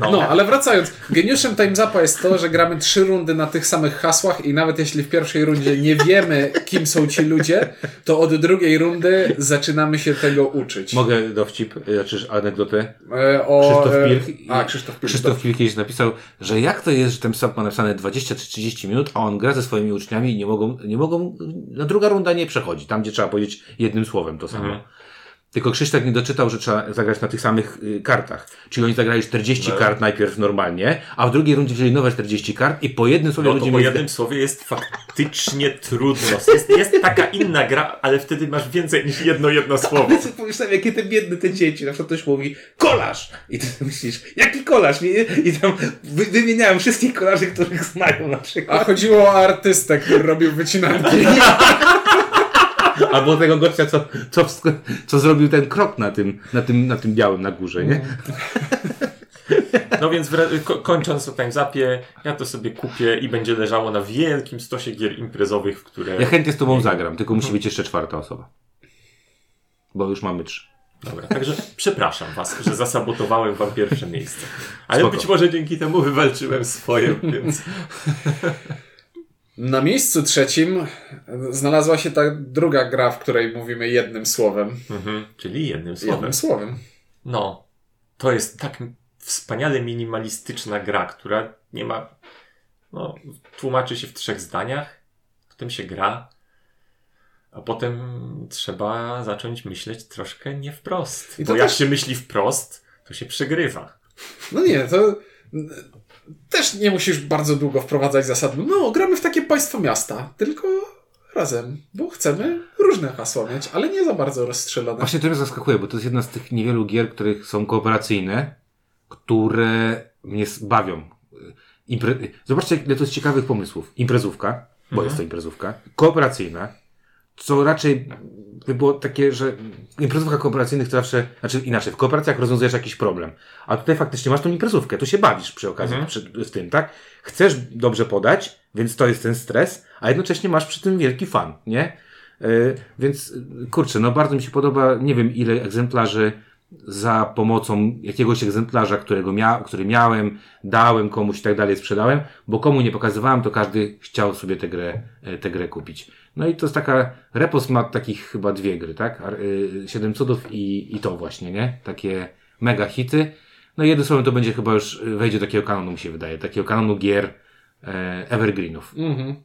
No. ale wracając, geniuszem Time Zapa jest to, że gramy trzy rundy na tych samych hasłach i nawet jeśli w pierwszej rundzie nie wiemy, kim są ci ludzie, to od drugiej rundy zaczynamy się tego uczyć. Mogę dowcip, znaczy anegdotę. E, o, Krzysztof e, Pilch. A, Krzysztof Pilch. Krzysztof Pilch kiedyś napisał, że jak to jest, że ten psap ma napisane 20 czy 30 minut, a on gra ze swoimi uczniami i nie mogą, nie mogą, na druga runda nie przechodzi, tam gdzie trzeba powiedzieć jednym słowem to samo. Mhm. Tylko Krzysztof nie doczytał, że trzeba zagrać na tych samych y, kartach. Czyli oni zagrali 40 No. kart najpierw normalnie, a w drugiej rundzie wzięli nowe 40 kart i po jednym słowie No to ludzie po jednym słowie jest faktycznie trudno. Jest, jest taka inna gra, ale wtedy masz więcej niż jedno jedno słowo. Ale sobie pomyślałem, jakie te biedne te dzieci. Na przykład ktoś mówi, kolarz! I ty myślisz, jaki kolarz? Nie? I tam wy, wymieniałem wszystkich kolarzy, których znają na A przykład. chodziło o artystę, który robił wycinanki. Albo tego gościa, co, co, co zrobił ten krok na tym, na tym, na tym białym na górze, nie? No więc kończąc o Time Zapie, ja to sobie kupię i będzie leżało na wielkim stosie gier imprezowych, w które... Ja chętnie z tobą zagram, tylko musi być jeszcze czwarta osoba. Bo już mamy trzy. Dobra, także przepraszam was, że zasabotowałem wam pierwsze miejsce. Ale Spoko. być może dzięki temu wywalczyłem swoje, więc... Na miejscu trzecim znalazła się ta druga gra, w której mówimy jednym słowem. Mhm, czyli jednym słowem. Jednym słowem. No, to jest tak wspaniale minimalistyczna gra, która nie ma. No, tłumaczy się w trzech zdaniach, potem się gra, a potem trzeba zacząć myśleć troszkę nie wprost. I Bo jak też- się myśli wprost, to się przegrywa. No nie, to też nie musisz bardzo długo wprowadzać zasad. No, gramy w takie państwo miasta, tylko razem, bo chcemy różne hasła mieć, ale nie za bardzo rozstrzelone. Właśnie to mnie zaskakuje, bo to jest jedna z tych niewielu gier, których są kooperacyjne, które mnie bawią. Impre... Zobaczcie, ile to jest ciekawych pomysłów. Imprezówka, bo jest to imprezówka, kooperacyjna, co raczej by było takie, że w imprezówkach kooperacyjnych to zawsze, znaczy inaczej, w kooperacjach rozwiązujesz jakiś problem, a tutaj faktycznie masz tą imprezówkę, tu się bawisz przy okazji, przy, w tym, tak? Chcesz dobrze podać, więc to jest ten stres, a jednocześnie masz przy tym wielki fan, nie? Yy, więc kurczę, no bardzo mi się podoba, nie wiem ile egzemplarzy za pomocą jakiegoś egzemplarza, którego mia który miałem, dałem komuś i tak dalej, sprzedałem, bo komu nie pokazywałem, to każdy chciał sobie tę grę, e, tę grę kupić. No i to jest taka, Repos ma takich chyba dwie gry, tak? Y, Siedem cudów i, i to właśnie, nie? Takie mega hity. No i jednym słowem to będzie chyba już, y, wejdzie do takiego kanonu, mi się wydaje, takiego kanonu gier e, evergreenów. Mhm.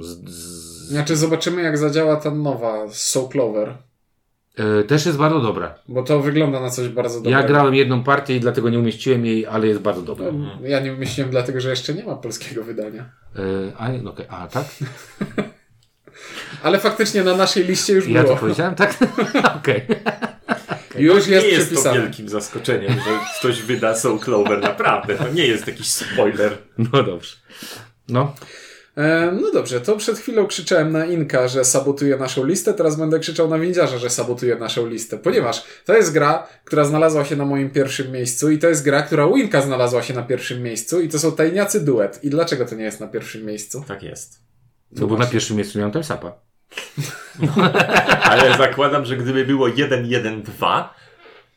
Z, z, Znaczy zobaczymy jak zadziała ta nowa Soul Clover, e, też jest bardzo dobra. bo to wygląda na coś bardzo dobrego. Ja grałem jedną partię i dlatego nie umieściłem jej, ale jest bardzo dobra. No, Ja nie wymyśliłem dlatego, że jeszcze nie ma polskiego wydania. E, a, no okej, a tak? Ale faktycznie na naszej liście już Ja było. to powiedziałem, tak? Okej. Już jest nie jest to wielkim zaskoczeniem, że ktoś wyda Soul Clover, naprawdę. To nie jest jakiś spoiler. No dobrze. No, E, no dobrze, to przed chwilą krzyczałem na Inka, że sabotuje naszą listę, teraz będę krzyczał na Windziarza, że sabotuje naszą listę, ponieważ to jest gra, która znalazła się na moim pierwszym miejscu i to jest gra, która u Inka znalazła się na pierwszym miejscu i to są Tajniacy Duet. I dlaczego to nie jest na pierwszym miejscu? Tak jest. no bo na pierwszym miejscu miałem Timesapa. Ale zakładam, że gdyby było 1-1-2,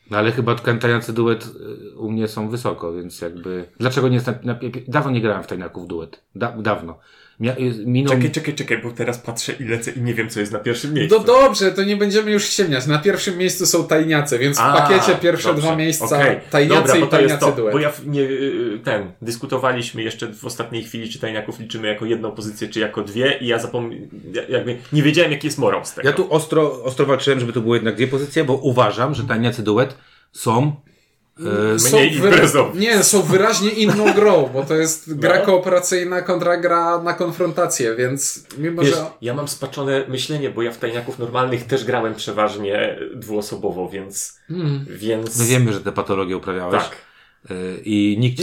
No ale chyba kantający duet y, u mnie są wysoko, więc jakby... Dlaczego nie jest na, Dawno nie grałem w tajniaków duet. Da, dawno. Mia, y, minął... Czekaj, czekaj, czekaj, bo teraz patrzę i lecę i nie wiem, co jest na pierwszym miejscu. No dobrze, to nie będziemy już ściemniać. Na pierwszym miejscu są Tajniacy, więc w A, pakiecie pierwsze dobrze, dwa miejsca okej. Tajniacy Dobra, i bo to jest Tajniacy to, Duet. Bo ja w- nie, y, ten, dyskutowaliśmy jeszcze w ostatniej chwili, czy tajniaków liczymy jako jedną pozycję, czy jako dwie i ja zapomniałem, jakby nie wiedziałem, jaki jest morał z tego. Ja tu ostro, ostro walczyłem, żeby to było jednak dwie pozycje, bo uważam, że tajniacy duet są... y, mniej wyra- imprezowi. Nie, są wyraźnie inną grą, bo to jest gra No. kooperacyjna kontra gra na konfrontację, więc mimo, Wiesz, że... ja mam spaczone myślenie, bo ja w tajniaków normalnych też grałem przeważnie dwuosobowo, więc... Hmm. więc... My wiemy, że tę patologię uprawiałeś. Tak. Y, I nikt,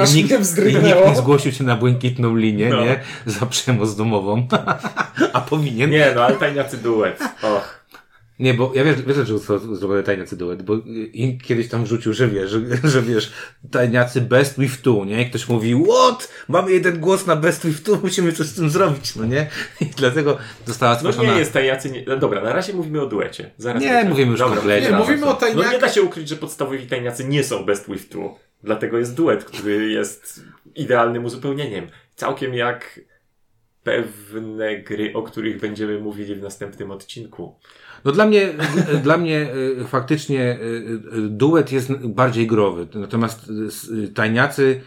aż i nikt, i nikt nie zgłosił cię na błękitną linię, No. nie? Za przemoc domową. A powinien. Nie, no ale tajniacy duet. Och. Nie, bo ja wiesz, wiesz, że został zrobiony tajniacy duet, bo i kiedyś tam wrzucił, że wiesz, że, że wiesz, tajniacy best with two, nie? I ktoś mówi, what? Mamy jeden głos na best with two, musimy coś z tym zrobić, no nie? I dlatego została No stworzona... nie jest tajniacy... Nie... No dobra, na razie mówimy o duecie. Zaraz Nie, mówimy już Dobra. kompletnie. Nie, mówimy o No nie da się ukryć, że podstawowi tajniacy nie są best with two. Dlatego jest duet, który jest idealnym uzupełnieniem. Całkiem jak pewne gry, o których będziemy mówili w następnym odcinku. No dla mnie, dla mnie y, faktycznie y, y, duet jest bardziej growy. Natomiast tajniacy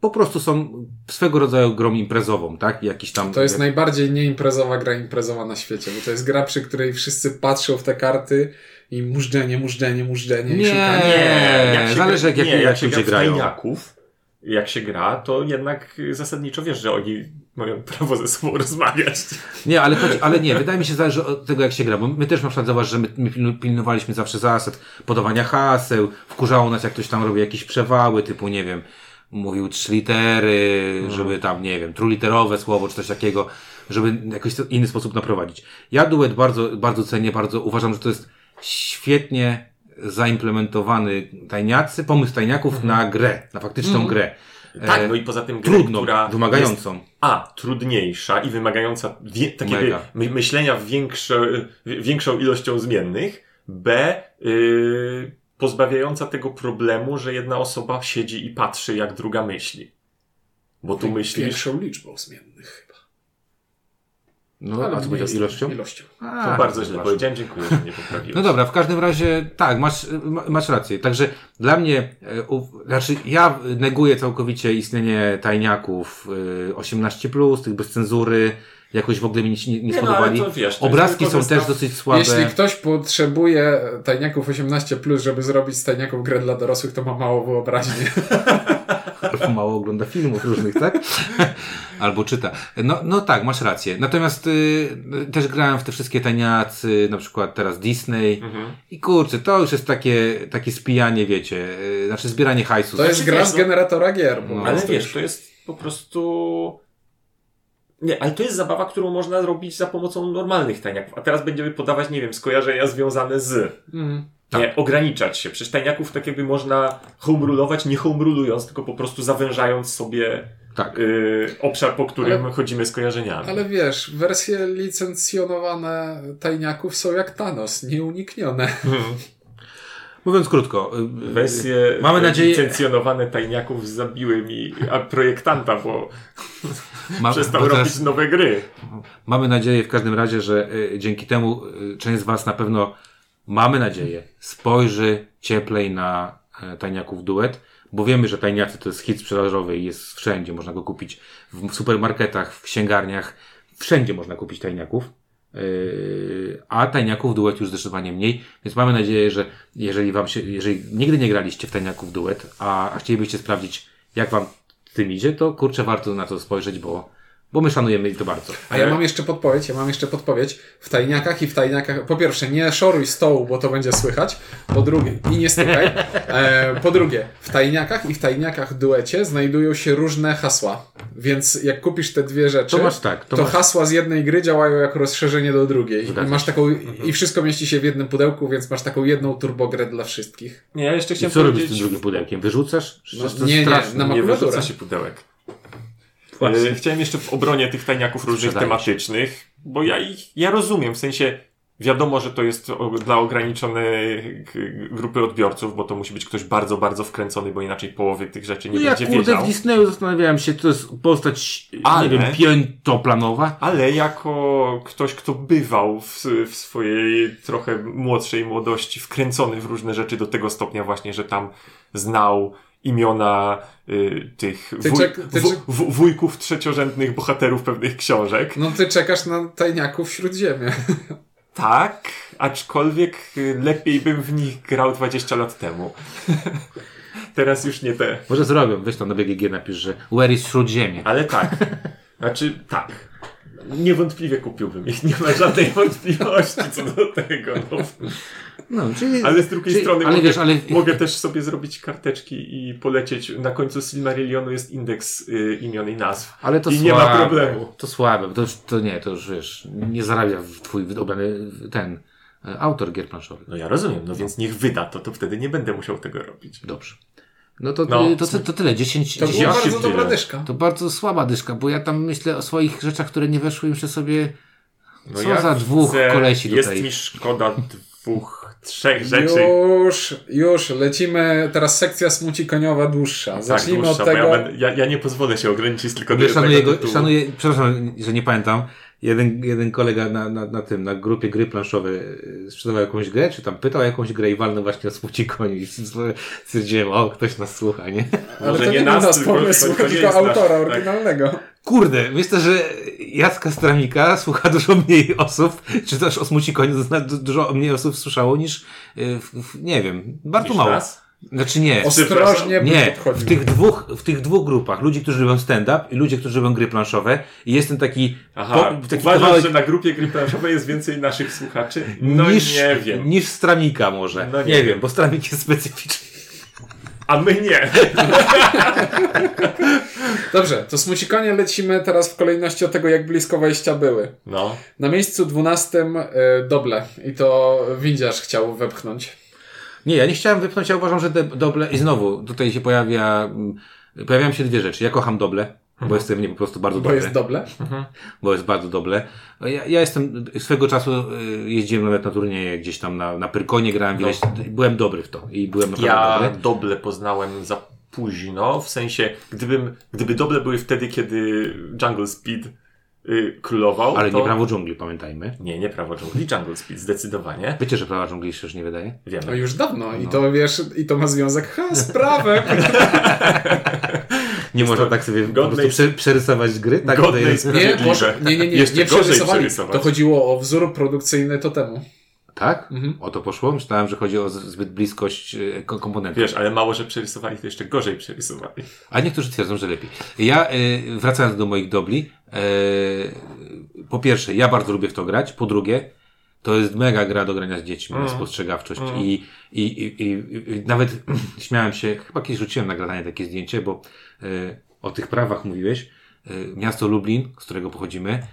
po prostu są swego rodzaju grą imprezową, tak? Jakiś tam. To jest najbardziej nieimprezowa gra imprezowa na świecie, bo to jest gra, przy której wszyscy patrzą w te karty i mużdżenie, mużdżenie, mużdżenie i Nie. szukanie. Nie, zależy, jak- jak- nie, jak się ludzie gra grają. tajniaków, jak się gra, to jednak zasadniczo wiesz, że oni mają prawo ze sobą rozmawiać. Nie, ale, chodzi, ale nie, wydaje mi się, zależy od tego, jak się gra, bo my też na przykład zauważ, że my, pilnowaliśmy zawsze zasad podawania haseł, wkurzało nas, jak ktoś tam robi jakieś przewały, typu, nie wiem, mówił trzy litery, żeby tam, nie wiem, trójliterowe słowo, czy coś takiego, żeby jakoś inny sposób naprowadzić. Ja duet bardzo, bardzo cenię, bardzo uważam, że to jest świetnie zaimplementowany tajniacy, pomysł tajniaków na grę, na faktyczną grę. Tak, E, no i poza tym grę, Trudną, która wymagającą. Jest, a, trudniejsza i wymagająca wie, takiego my, myślenia większe, większą ilością zmiennych. B, y, pozbawiająca tego problemu, że jedna osoba siedzi i patrzy, jak druga myśli. Bo tu myślisz, Większą liczbą zmiennych. No, Ale a co nie powiedział jest- ilością? Ilością. A, to bardzo źle powiedziałem, dziękuję, że mnie poprawiłeś. No dobra, w każdym razie tak, masz, ma- masz rację. Także dla mnie, e, u, znaczy ja neguję całkowicie istnienie tajniaków y, 18, tych bez cenzury, jakoś w ogóle mi nie, nie, nie Nie, no, spodobali. to wiesz, Obrazki są też dosyć słabe. Jeśli ktoś potrzebuje tajniaków 18+, żeby zrobić z tajniaków grę dla dorosłych, to ma mało wyobraźni. Mało ogląda filmów różnych, tak? Albo czyta. No, no tak, masz rację. Natomiast y, też grałem w te wszystkie tajniacy, na przykład teraz Disney. Mhm. I kurczę, to już jest takie, takie spijanie, wiecie, y, znaczy zbieranie hajsu. To jest Znaczy, gra z no- generatora gier. No. Ale wiesz, już. to jest po prostu... Nie, ale to jest zabawa, którą można robić za pomocą normalnych tajniaków. A teraz będziemy podawać, nie wiem, skojarzenia związane z... Mhm. Nie, ograniczać się. Przecież tajniaków tak jakby można homerulować, nie homerulując, tylko po prostu zawężając sobie Tak. y, obszar, po którym Ale- chodzimy z kojarzeniami. Ale wiesz, wersje licencjonowane tajniaków są jak Thanos, nieuniknione. Mhm. Mówiąc krótko, y, Wersje Mamy nadzieję- licencjonowane tajniaków zabiły mi a projektanta, bo ma, przestał bo robić nowe gry. mamy nadzieję w każdym razie, że y, dzięki temu y, część z Was na pewno, mamy nadzieję, spojrzy cieplej na y, tajniaków duet, bo wiemy, że tajniacy to jest hit sprzedażowy i jest wszędzie, można go kupić w supermarketach, w księgarniach, wszędzie można kupić tajniaków. Yy, a tajniaków duet już zdecydowanie mniej, więc mamy nadzieję, że jeżeli wam się, jeżeli nigdy nie graliście w tajniaków duet, a, a chcielibyście sprawdzić, jak wam tym idzie, to kurczę, warto na to spojrzeć, bo, bo my szanujemy to bardzo. A ja mam jeszcze podpowiedź, ja mam jeszcze podpowiedź. W tajniakach i w tajniakach, po pierwsze, nie szoruj stołu, bo to będzie słychać. Po drugie, i nie stykaj. E, po drugie, w tajniakach i w tajniakach duecie znajdują się różne hasła. Więc jak kupisz te dwie rzeczy, To masz tak, to to, masz- hasła z jednej gry działają jako rozszerzenie do drugiej. Zgadza I masz taką, i wszystko mieści się w jednym pudełku, więc masz taką jedną turbogrę dla wszystkich. Nie, ja jeszcze I chciałem co robisz z powiedzieć... tym drugim pudełkiem? Wyrzucasz? No, nie, nie, na nie makulaturę. wyrzuca się pudełek. Właśnie. E, Chciałem jeszcze w obronie tych tajniaków różnych tematycznych, bo ja ich, ja rozumiem, w sensie wiadomo, że to jest dla ograniczonej grupy odbiorców, bo to musi być ktoś bardzo, bardzo wkręcony, bo inaczej połowy tych rzeczy nie No ja będzie kurde wiedział. w Disneyu zastanawiałem się, to jest postać, Ale- nie wiem, piętoplanowa. Ale jako ktoś, kto bywał w, w swojej trochę młodszej młodości wkręcony w różne rzeczy do tego stopnia właśnie, że tam znał imiona y, tych Ty wuj, czek- ty czek- wu- wujków trzeciorzędnych bohaterów pewnych książek. No ty czekasz na tajniaków śródziemie. Tak, aczkolwiek y, lepiej bym w nich grał 20 lat temu. Teraz już nie te. Może zrobią, weź tam na BGG napisz, że Where is Śródziemie. Ale tak. Znaczy, tak. Niewątpliwie kupiłbym ich, nie ma żadnej wątpliwości co do tego. No. No, czyli, Ale z drugiej czyli, strony ale mogę, wiesz, ale mogę też sobie zrobić karteczki i polecieć. Na końcu Silmarillionu jest indeks y, imion i nazw. Ale to I słabe. nie ma problemu. To słabe, to, to nie, to już wiesz, nie zarabia w twój wydobrany ten e, autor gier planszowych. No ja rozumiem, no więc niech wyda to, to wtedy nie będę musiał tego robić. Dobrze. No to, No. to, to, to tyle, 10, To 10 była Ja bardzo dobra dyszka. To bardzo słaba dyszka, bo ja tam myślę o swoich rzeczach, które nie weszły, myślę sobie, No co za dwóch widzę, kolesi Jest tutaj. mi szkoda dwóch, trzech rzeczy. Już, już, lecimy. Teraz sekcja smuci koniowa dłuższa. Zacznijmy tak, dłuższa, od tego. Ja, będę, ja, ja nie pozwolę się ograniczyć tylko do szanuję, tytułu. szanuję, przepraszam, że nie pamiętam. Jeden, jeden kolega na, na, na tym, na grupie gry planszowe y, sprzedawał jakąś grę, czy tam pytał jakąś grę i walnął właśnie o smuci koni. I stwierdziłem, o, ktoś nas słucha, nie? Ale Może to nie nie nas, nas tylko- pomysł, tylko nasz, autora tak. oryginalnego. Kurde, myślę, że Jacka Stramika słucha dużo mniej osób, czy też o smuci koni zna- du- dużo mniej osób słyszało niż, y, w, w, nie wiem, bardzo Niż mało. nas? Znaczy nie. Ostrożnie Nie, w tych dwóch, w tych dwóch grupach, ludzi, którzy robią stand-up i ludzie, którzy robią gry planszowe i jestem taki, Aha, taki uważasz, kawałek że na grupie gry planszowej jest więcej naszych słuchaczy? No niż, nie wiem. niż Stramika może. No nie, nie wiem, wiem. bo Stramik jest specyficzny. A my nie. Dobrze, to smucikonie lecimy teraz w kolejności od tego, jak blisko wejścia były. No. Na miejscu 12 y, doble i to windziarz chciał wepchnąć. Nie, ja nie chciałem wypchnąć, ja uważam, że doble i znowu tutaj się pojawia, mm, pojawiają się dwie rzeczy. Ja kocham doble, bo jest w mnie po prostu bardzo Bo dobre. jest doble. bo jest bardzo dobre. Ja, ja jestem, swego czasu y, jeździłem nawet na turnieje gdzieś tam na, na Pyrkonie, grałem No. byłem dobry w to i byłem naprawdę Ja dobry. doble poznałem za późno, w sensie, gdybym, gdyby doble były wtedy, kiedy Jungle Speed y, królował, Ale to... nie prawo dżungli, pamiętajmy. Nie, nie prawo dżungli, Jungle Speed, zdecydowanie. Wiecie, że prawa dżungli się już nie wydaje? No Wiemy. już dawno i to wiesz, i to ma związek ha, z prawem. Nie można tak sobie po godnej- prze, przerysować gry? Tak, godnej jest, Nie. Boże, nie, nie, nie, Jeszcze nie przerysowali. przerysować. To chodziło o wzór produkcyjny totemu. tak? Mhm. O to poszło? Myślałem, że chodzi o zbyt bliskość ko- komponentów. Wiesz, ale mało, że przerysowali, to jeszcze gorzej przerysowali. A niektórzy twierdzą, że lepiej. Ja, y, wracając do moich dobli, po pierwsze, ja bardzo lubię w to grać, po drugie, to jest mega gra do grania z dziećmi, na spostrzegawczość. I, i, i, i, i nawet śmiałem się, chyba kiedyś rzuciłem na gradanie takie zdjęcie, bo y, o tych prawach mówiłeś, y, miasto Lublin, z którego pochodzimy,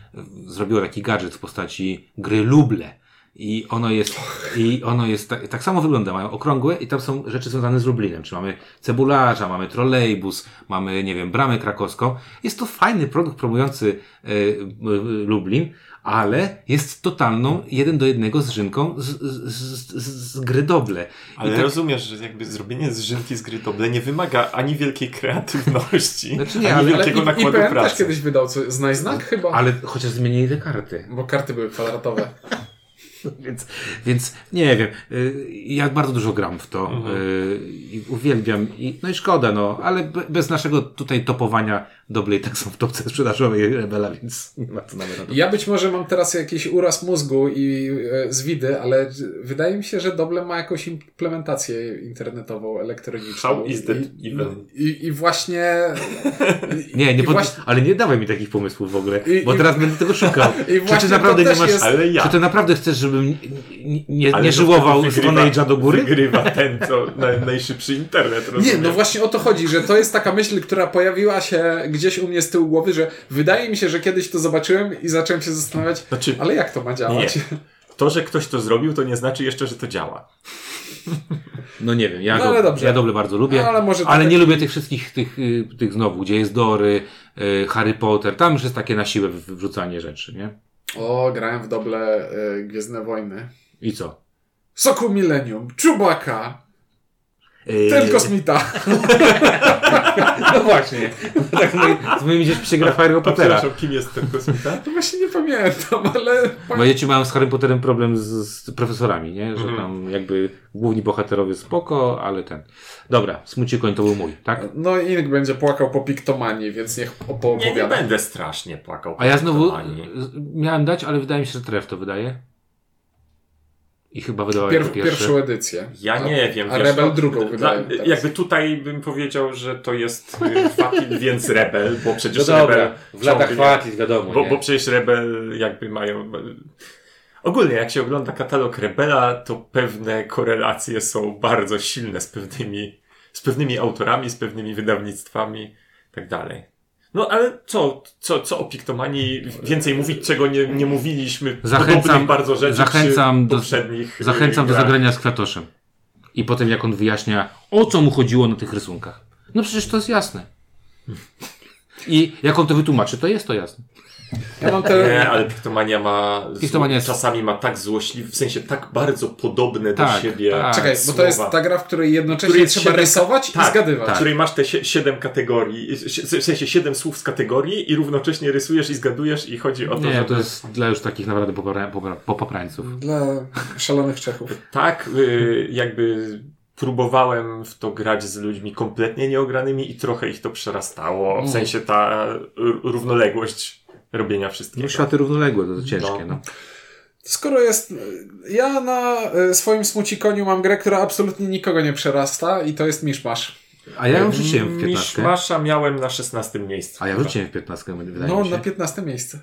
zrobiło taki gadżet w postaci gry Luble. I ono jest, i ono jest tak, tak samo wygląda, mają okrągłe i tam są rzeczy związane z Lublinem, czy mamy cebularza, mamy trolejbus, mamy, nie wiem, bramę krakowską. Jest to fajny produkt promujący e, e, Lublin, ale jest totalną, jeden do jednego zżynką z, z, z, z gry Doble. Ale tak, rozumiesz, że jakby zrobienie zżynki z gry doble nie wymaga ani wielkiej kreatywności, Znaczy nie, ani ale- wielkiego Ale nakładu IPM też pracy. kiedyś wydał co, znaj znak chyba, ale chociaż zmienili te karty. bo karty były kwadratowe. Więc, więc nie wiem. y, Ja bardzo dużo gram w to y, i uwielbiam. I, no i szkoda, no, ale be, bez naszego tutaj topowania doble i tak są w topce sprzedażowej Rebela, więc nie ma co nawet na to. Ja być może mam teraz jakiś uraz mózgu i e, zwidy, ale wydaje mi się, że Doble ma jakąś implementację internetową, elektroniczną. How is that I, even? i, I właśnie... Nie, nie i pod... właśnie, ale nie dawaj mi takich pomysłów w ogóle, I- bo i- teraz będę tego szukał. I Czy ty naprawdę nie masz... jest- Ale ja. Czy ty naprawdę chcesz, żebym nie, nie, nie żyłował Stone Age'a do góry? Wygrywa ten, co na, najszybszy internet, Nie, rozumiesz? no właśnie o to chodzi, że to jest taka myśl, która pojawiła się gdzieś u mnie z tyłu głowy, że wydaje mi się, że kiedyś to zobaczyłem i zacząłem się zastanawiać, Znaczy, ale jak to ma działać? Nie. to, że ktoś to zrobił, to nie znaczy jeszcze, że to działa. No nie wiem, ja, No, ale do, dobrze. ja doble bardzo lubię, No, ale ale nie lubię tych wszystkich tych, y, tych znowu, gdzie jest Dory, y, Harry Potter, tam już jest takie na siłę wrzucanie rzeczy, nie? O, grałem w Doble y, Gwiezdne Wojny. I co? Soku Millennium, Czubaka, ten kosmita. No właśnie, tak z moimi, z moimi dziećmi się gra w Harry Pottera. Przepraszam, kim jest ten kosmita? To właśnie nie pamiętam, ale... Moje dzieci mają z Harry Potterem problem z, z profesorami, nie? Że Mhm. tam jakby główni bohaterowie spoko, ale ten. Dobra, Smucikoń to był mój, tak? No Ink będzie płakał po piktomanii, więc niech Nie, nie opowiada. będę strasznie płakał. A ja znowu miałem dać, ale wydaje mi się, że Tref to wydaje. I chyba wydała Pierw, jako pierwszy. pierwszą edycję. Ja A- nie wiem. A wiesz, Rebel no, drugą dla- wydaje teraz. Jakby tutaj bym powiedział, że to jest y, Fatil, więc Rebel, bo No przecież dobra, Rebel... w latach Fatis, wiadomo, Bo, bo przecież Rebel jakby mają... Ogólnie jak się ogląda katalog Rebela, to pewne korelacje są bardzo silne z pewnymi, z pewnymi autorami, z pewnymi wydawnictwami i tak dalej. No ale co, co, co o Piktomanii więcej mówić, czego nie, nie mówiliśmy Zachęcam- bardzo rzeczy zachęcam do- y, Zachęcam do grach. zagrania z Kratoszem. I potem jak on wyjaśnia, o co mu chodziło na tych rysunkach. No przecież to jest jasne. I jak on to wytłumaczy, to jest to jasne. Ja mam te... Nie, ale Piktomania ma. Piktomania jest- Czasami ma tak złośliwy, w sensie tak bardzo podobne do Tak, siebie. tak. Czekaj, bo to jest słowa. ta gra, w której jednocześnie Której trzeba siedem- rysować i tak, zgadywać. W której masz te sie- siedem kategorii, w sensie siedem słów z kategorii i równocześnie rysujesz i zgadujesz i chodzi o to, Nie, żeby... to jest dla już takich naprawdę popra- popra- popaprańców. Dla szalonych Czechów. Tak, y, jakby próbowałem w to grać z ludźmi kompletnie nieogranymi i trochę ich to przerastało. W sensie ta równoległość robienia wszystkiego. No, światy równoległe, to, to ciężkie, no. Skoro jest... Ja na e, swoim smucikoniu mam grę, która absolutnie nikogo nie przerasta i to jest Miszmasz. A ja ją wrzuciłem w 15. Miszmasza miałem na 16 miejscu. A ja wrzuciłem w 15, wydaje No, mi się. na 15 miejsce.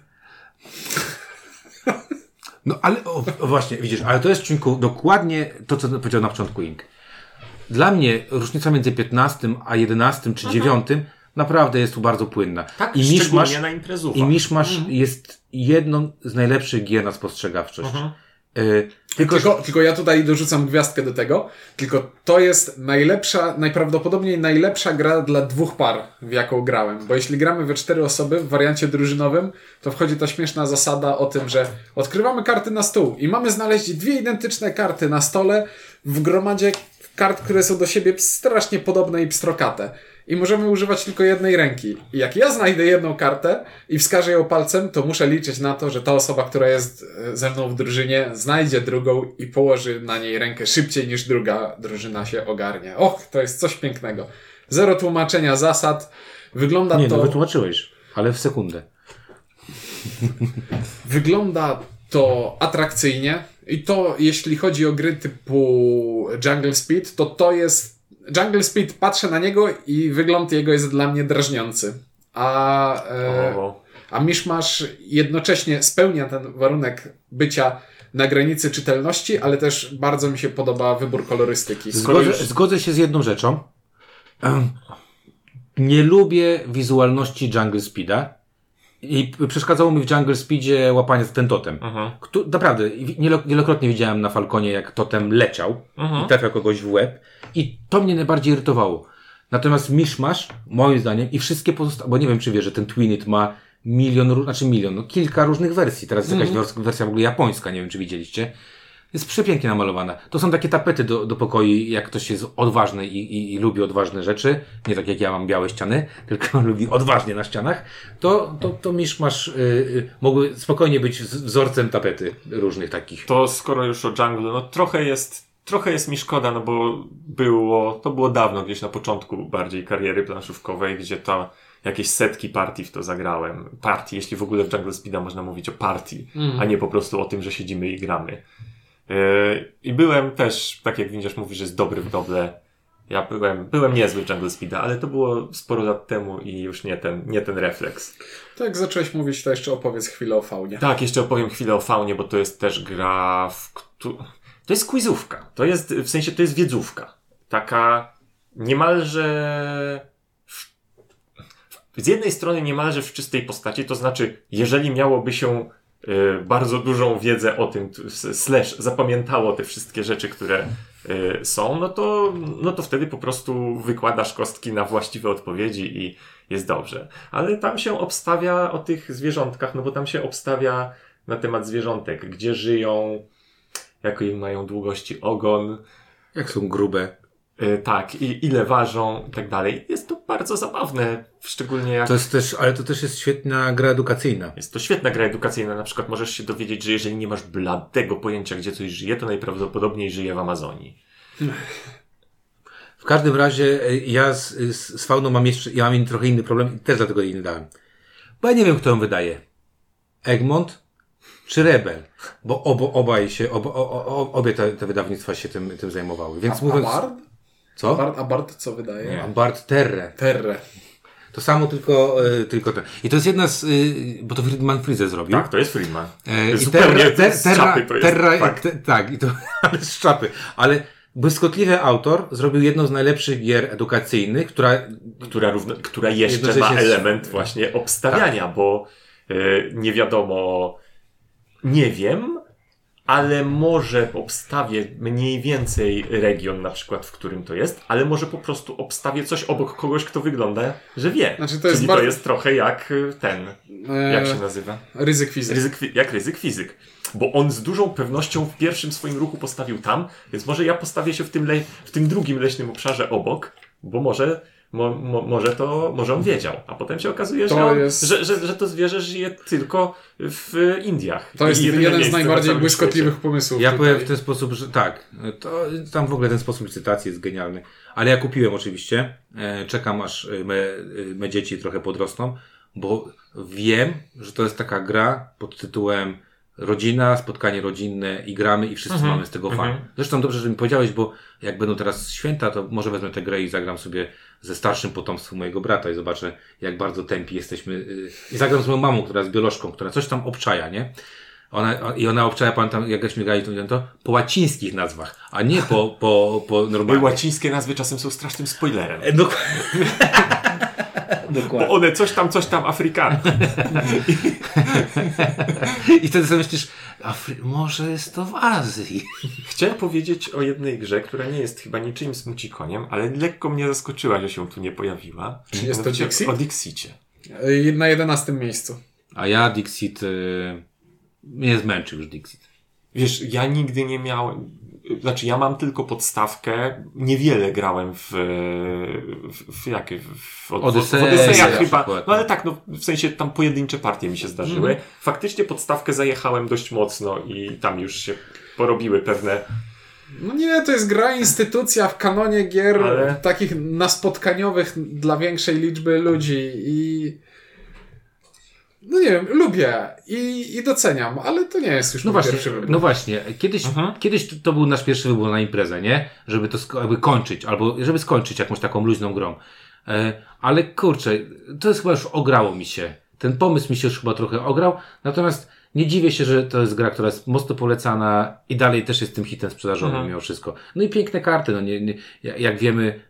No ale o, o właśnie, widzisz, ale to jest członku dokładnie to, co powiedział na początku Ink. Dla mnie różnica między 15 a 11 czy 9 naprawdę jest tu bardzo płynna. Tak, I szczególnie Miszmasz, na imprezówach. i Miszmasz jest jedną z najlepszych gier na spostrzegawczość. Y, tylko, że- Tylko, tylko ja tutaj dorzucam gwiazdkę do tego. Tylko to jest najlepsza, najprawdopodobniej najlepsza gra dla dwóch par, w jaką grałem. Bo jeśli gramy we cztery osoby w wariancie drużynowym, to wchodzi ta śmieszna zasada o tym, że odkrywamy karty na stół i mamy znaleźć dwie identyczne karty na stole w gromadzie kart, które są do siebie strasznie podobne i pstrokate. I możemy używać tylko jednej ręki. I jak ja znajdę jedną kartę i wskażę ją palcem, to muszę liczyć na to, że ta osoba, która jest e, ze mną w drużynie, znajdzie drugą i położy na niej rękę szybciej niż druga drużyna się ogarnie. Och, to jest coś pięknego. Zero tłumaczenia zasad. Wygląda nie, to. no wytłumaczyłeś, ale w sekundę. Wygląda to atrakcyjnie i to jeśli chodzi o gry typu Jungle Speed, to to jest Jungle Speed, patrzę na niego i wygląd jego jest dla mnie drażniący. A, e, a Miszmasz jednocześnie spełnia ten warunek bycia na granicy czytelności, ale też bardzo mi się podoba wybór kolorystyki. Zgodzę, zgodzę się z jedną rzeczą. Nie lubię wizualności Jungle Speeda. I przeszkadzało mi w Jungle Speedzie łapanie za ten totem. Mhm. Któ- naprawdę, wielo- wielokrotnie widziałem na Falconie, jak totem leciał i trafiał kogoś w łeb. I to mnie najbardziej irytowało. Natomiast Mishmash, moim zdaniem, i wszystkie pozostałe, bo nie wiem, czy wie, że ten Twinit ma milion, znaczy milion, no kilka różnych wersji. Teraz jest jakaś wers- wersja w ogóle japońska, nie wiem, czy widzieliście. Jest przepięknie namalowana. To są takie tapety do, do pokoi, jak ktoś jest odważny i, i, i lubi odważne rzeczy, nie tak jak ja mam białe ściany, tylko lubi odważnie na ścianach, to, to, to Mishmash y, y, mógłby spokojnie być wzorcem tapety różnych takich. To skoro już o jungle, no trochę jest, trochę jest mi szkoda, no bo było, to było dawno, gdzieś na początku bardziej kariery planszówkowej, gdzie to jakieś setki partii w to zagrałem. Partii, jeśli w ogóle w Jungle Speeda można mówić o partii, a nie po prostu o tym, że siedzimy i gramy. Yy, I byłem też, tak jak widzisz, mówisz, że jest dobry w doble. Ja byłem, byłem niezły w Jungle Speeda, ale to było sporo lat temu i już nie ten, nie ten refleks. To jak zacząłeś mówić, to jeszcze opowiedz chwilę o faunie. Tak, jeszcze opowiem chwilę o faunie, bo to jest też gra, w. To jest quizówka. To jest, w sensie, to jest wiedzówka. Taka niemalże... w- Z jednej strony niemalże w czystej postaci, to znaczy, jeżeli miałoby się bardzo dużą wiedzę o tym, slash zapamiętało te wszystkie rzeczy, które y, są, no to, no to wtedy po prostu wykładasz kostki na właściwe odpowiedzi i jest dobrze. Ale tam się obstawia o tych zwierzątkach, no bo tam się obstawia na temat zwierzątek, gdzie żyją, jakie mają długości ogon, Jak są grube. Y, tak, i ile ważą i tak dalej. Jest to bardzo zabawne, szczególnie jak To jest też, ale to też jest świetna gra edukacyjna. Jest to świetna gra edukacyjna. Na przykład możesz się dowiedzieć, że jeżeli nie masz bladego pojęcia, gdzie coś żyje, to najprawdopodobniej żyje w Amazonii. W każdym razie e, ja z, z, z fauną mam jeszcze, ja mam trochę inny problem i też dlatego jej nie dałem. Bo ja nie wiem, kto ją wydaje. Egmont czy Rebel? Bo obo, obaj się, obo, o, o, obie te, te wydawnictwa się tym, tym zajmowały. Więc A, mówiąc... Co? Bard? A Bard co wydaje? Nie. Bart Terre. Terre. To samo, tylko, e, tylko ten. I to jest jedna z, y, bo to Friedman Freeze zrobił. Tak, to jest Friedman. I Zupełnie terra, ter, z czapy to jest. terra, tak. te, tak, i to ale z czapy. Ale błyskotliwy autor zrobił jedną z najlepszych gier edukacyjnych, która która, równo, która jeszcze ma jest- element właśnie obstawiania, bo y, nie wiadomo, nie wiem, ale może obstawię mniej więcej region na przykład, w którym to jest, ale może po prostu obstawię coś obok kogoś, kto wygląda, że wie. Znaczy, to jest Czyli bardzo- to jest trochę jak y, ten. E, Jak się nazywa? Ryzyk fizyki. Ryzyk, jak ryzyk fizyk. Bo on z dużą pewnością w pierwszym swoim ruchu postawił tam, więc może ja postawię się w tym, le- w tym drugim leśnym obszarze obok, bo może, mo, mo, może to, może on wiedział. A potem się okazuje, To że, on, jest- że, że, że to zwierzę żyje tylko w Indiach. To jest jeden z najbardziej błyskotliwych pomysłów. Ja tutaj. powiem w ten sposób, że tak, to, tam w ogóle ten sposób licytacji jest genialny. Ale ja kupiłem oczywiście, e, czekam aż e, me, e, me dzieci trochę podrosną, bo wiem, że to jest taka gra pod tytułem rodzina, spotkanie rodzinne i gramy i wszyscy mamy z tego fan. Zresztą dobrze, że mi powiedziałeś, bo jak będą teraz święta, to może wezmę tę grę i zagram sobie ze starszym potomstwem mojego brata i zobaczę, jak bardzo tępi jesteśmy. y, I zagram z moją mamą, która jest biolożką, która coś tam obczaja, nie? Ona, I ona obczaja, pamiętam, jak żeśmy grali to, to po łacińskich nazwach, a nie po, po, po Bo normalnych. łacińskie nazwy czasem są strasznym spoilerem. E, dok- Bo Dokładnie. one coś tam, coś tam Afrykan. I wtedy sobie myślisz, Afry- może jest to w Azji. Chciałem powiedzieć o jednej grze, która nie jest chyba niczym smucikoniem, ale lekko mnie zaskoczyła, że się tu nie pojawiła. Czy jest to Dixit? O Dixicie. E, Na jedenastym miejscu. A ja Dixit, y, mnie zmęczył już Dixit. Wiesz, ja nigdy nie miałem. Znaczy, ja mam tylko podstawkę. Niewiele grałem w. w, w jakie? W, w, Odyseja w Odyseja chyba. No ale tak, no, w sensie tam pojedyncze partie mi się zdarzyły. Faktycznie podstawkę zajechałem dość mocno i tam już się porobiły pewne. No nie, to jest gra instytucja w kanonie gier Ale- takich naspotkaniowych dla większej liczby ludzi i no nie wiem, lubię i, i doceniam, ale to nie jest już No właśnie, pierwszy wybór. no właśnie, kiedyś, Mhm. kiedyś to- to był nasz pierwszy wybór na imprezę, nie? Żeby to jakby kończyć, albo żeby skończyć jakąś taką luźną grą. E, ale kurczę, to jest chyba już ograło mi się. Ten pomysł mi się już chyba trochę ograł, natomiast nie dziwię się, że to jest gra, która jest mocno polecana i dalej też jest tym hitem sprzedażowym Mhm. mimo wszystko. No i piękne karty, no nie, nie, jak wiemy,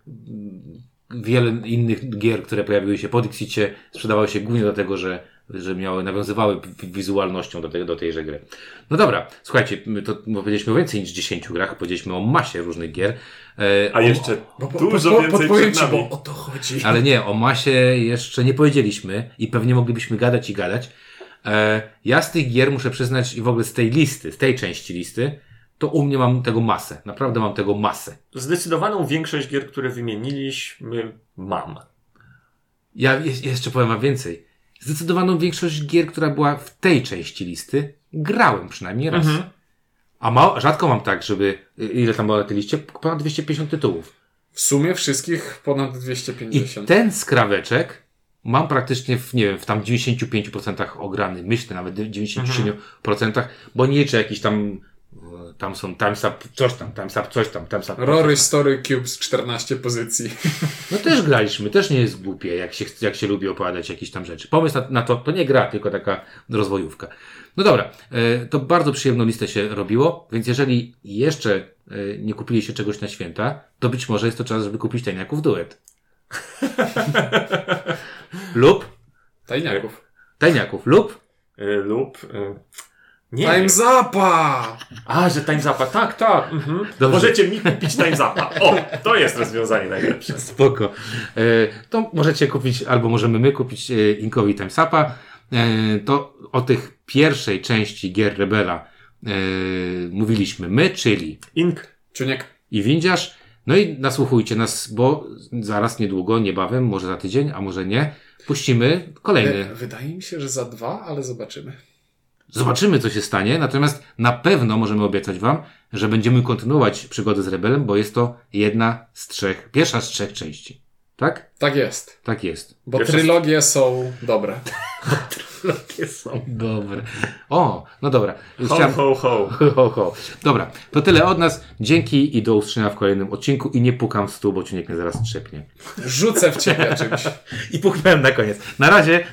wiele innych gier, które pojawiły się po Dixicie, sprzedawały się głównie dlatego, że, że miały, nawiązywały wi- wizualnością do, tej, do tejże gry. No dobra, słuchajcie, my to powiedzieliśmy o więcej niż 10 grach, powiedzieliśmy o masie różnych gier. E, A o- jeszcze Bo- bo- dużo bo- więcej przed nami. bo o to chodzi. Ale nie, o masie jeszcze nie powiedzieliśmy i pewnie moglibyśmy gadać i gadać. E, ja z tych gier muszę przyznać i w ogóle z tej listy, z tej części listy, to u mnie mam tego masę. Naprawdę mam tego masę. Zdecydowaną większość gier, które wymieniliśmy, mam. Ja je- jeszcze powiem wam więcej. Zdecydowaną większość gier, która była w tej części listy, grałem przynajmniej raz. A ma, rzadko mam tak, żeby, ile tam było na tej liście? Ponad 250 tytułów. W sumie wszystkich ponad I 250. ten skraweczek mam praktycznie w, nie wiem, w tam 95% ograny. Myślę nawet 93%, bo nie liczę jakiś tam, tam są times up, coś tam, times up, coś tam, times up. Rory Story Cubes 14 pozycji. No też graliśmy, też nie jest głupie, jak się, jak się lubi opowiadać jakieś tam rzeczy. Pomysł na, na to, to nie gra, tylko taka rozwojówka. No dobra, e, to bardzo przyjemną listę się robiło, więc jeżeli jeszcze e, nie kupiliście czegoś na święta, to być może jest to czas, żeby kupić tajniaków duet. lub, Tajniaków. tajniaków, lub, Y, lub. Nie. Time. Zapa! A, że Time Zapa, tak, tak. Mhm. Możecie mi kupić Time Zapa. O, to jest rozwiązanie najlepsze. Spoko. E, to możecie kupić, albo możemy my kupić e, Inkowi Timesapa. E, to o tych pierwszej części gier Rebela e, mówiliśmy my, czyli Ink. Czuniek. i Windziarz. No i nasłuchujcie nas, bo zaraz, niedługo, niebawem, może za tydzień, a może nie, puścimy kolejny. E, Wydaje mi się, że za dwa, ale zobaczymy. Zobaczymy, co się stanie. Natomiast na pewno możemy obiecać Wam, że będziemy kontynuować przygodę z Rebelem, bo jest to jedna z trzech, pierwsza z trzech części. Tak? Tak jest. Tak jest. Bo Pierwsza- trylogie są dobre. Jakie są dobre. O, no dobra. Ho, Chciałem... ho, ho. Ho, ho. Dobra, to tyle od nas. Dzięki i do usłyszenia w kolejnym odcinku. I nie pukam w stół, bo ciuniek mnie zaraz trzepnie. Rzucę w ciebie czymś. I puknąłem na koniec. Na razie.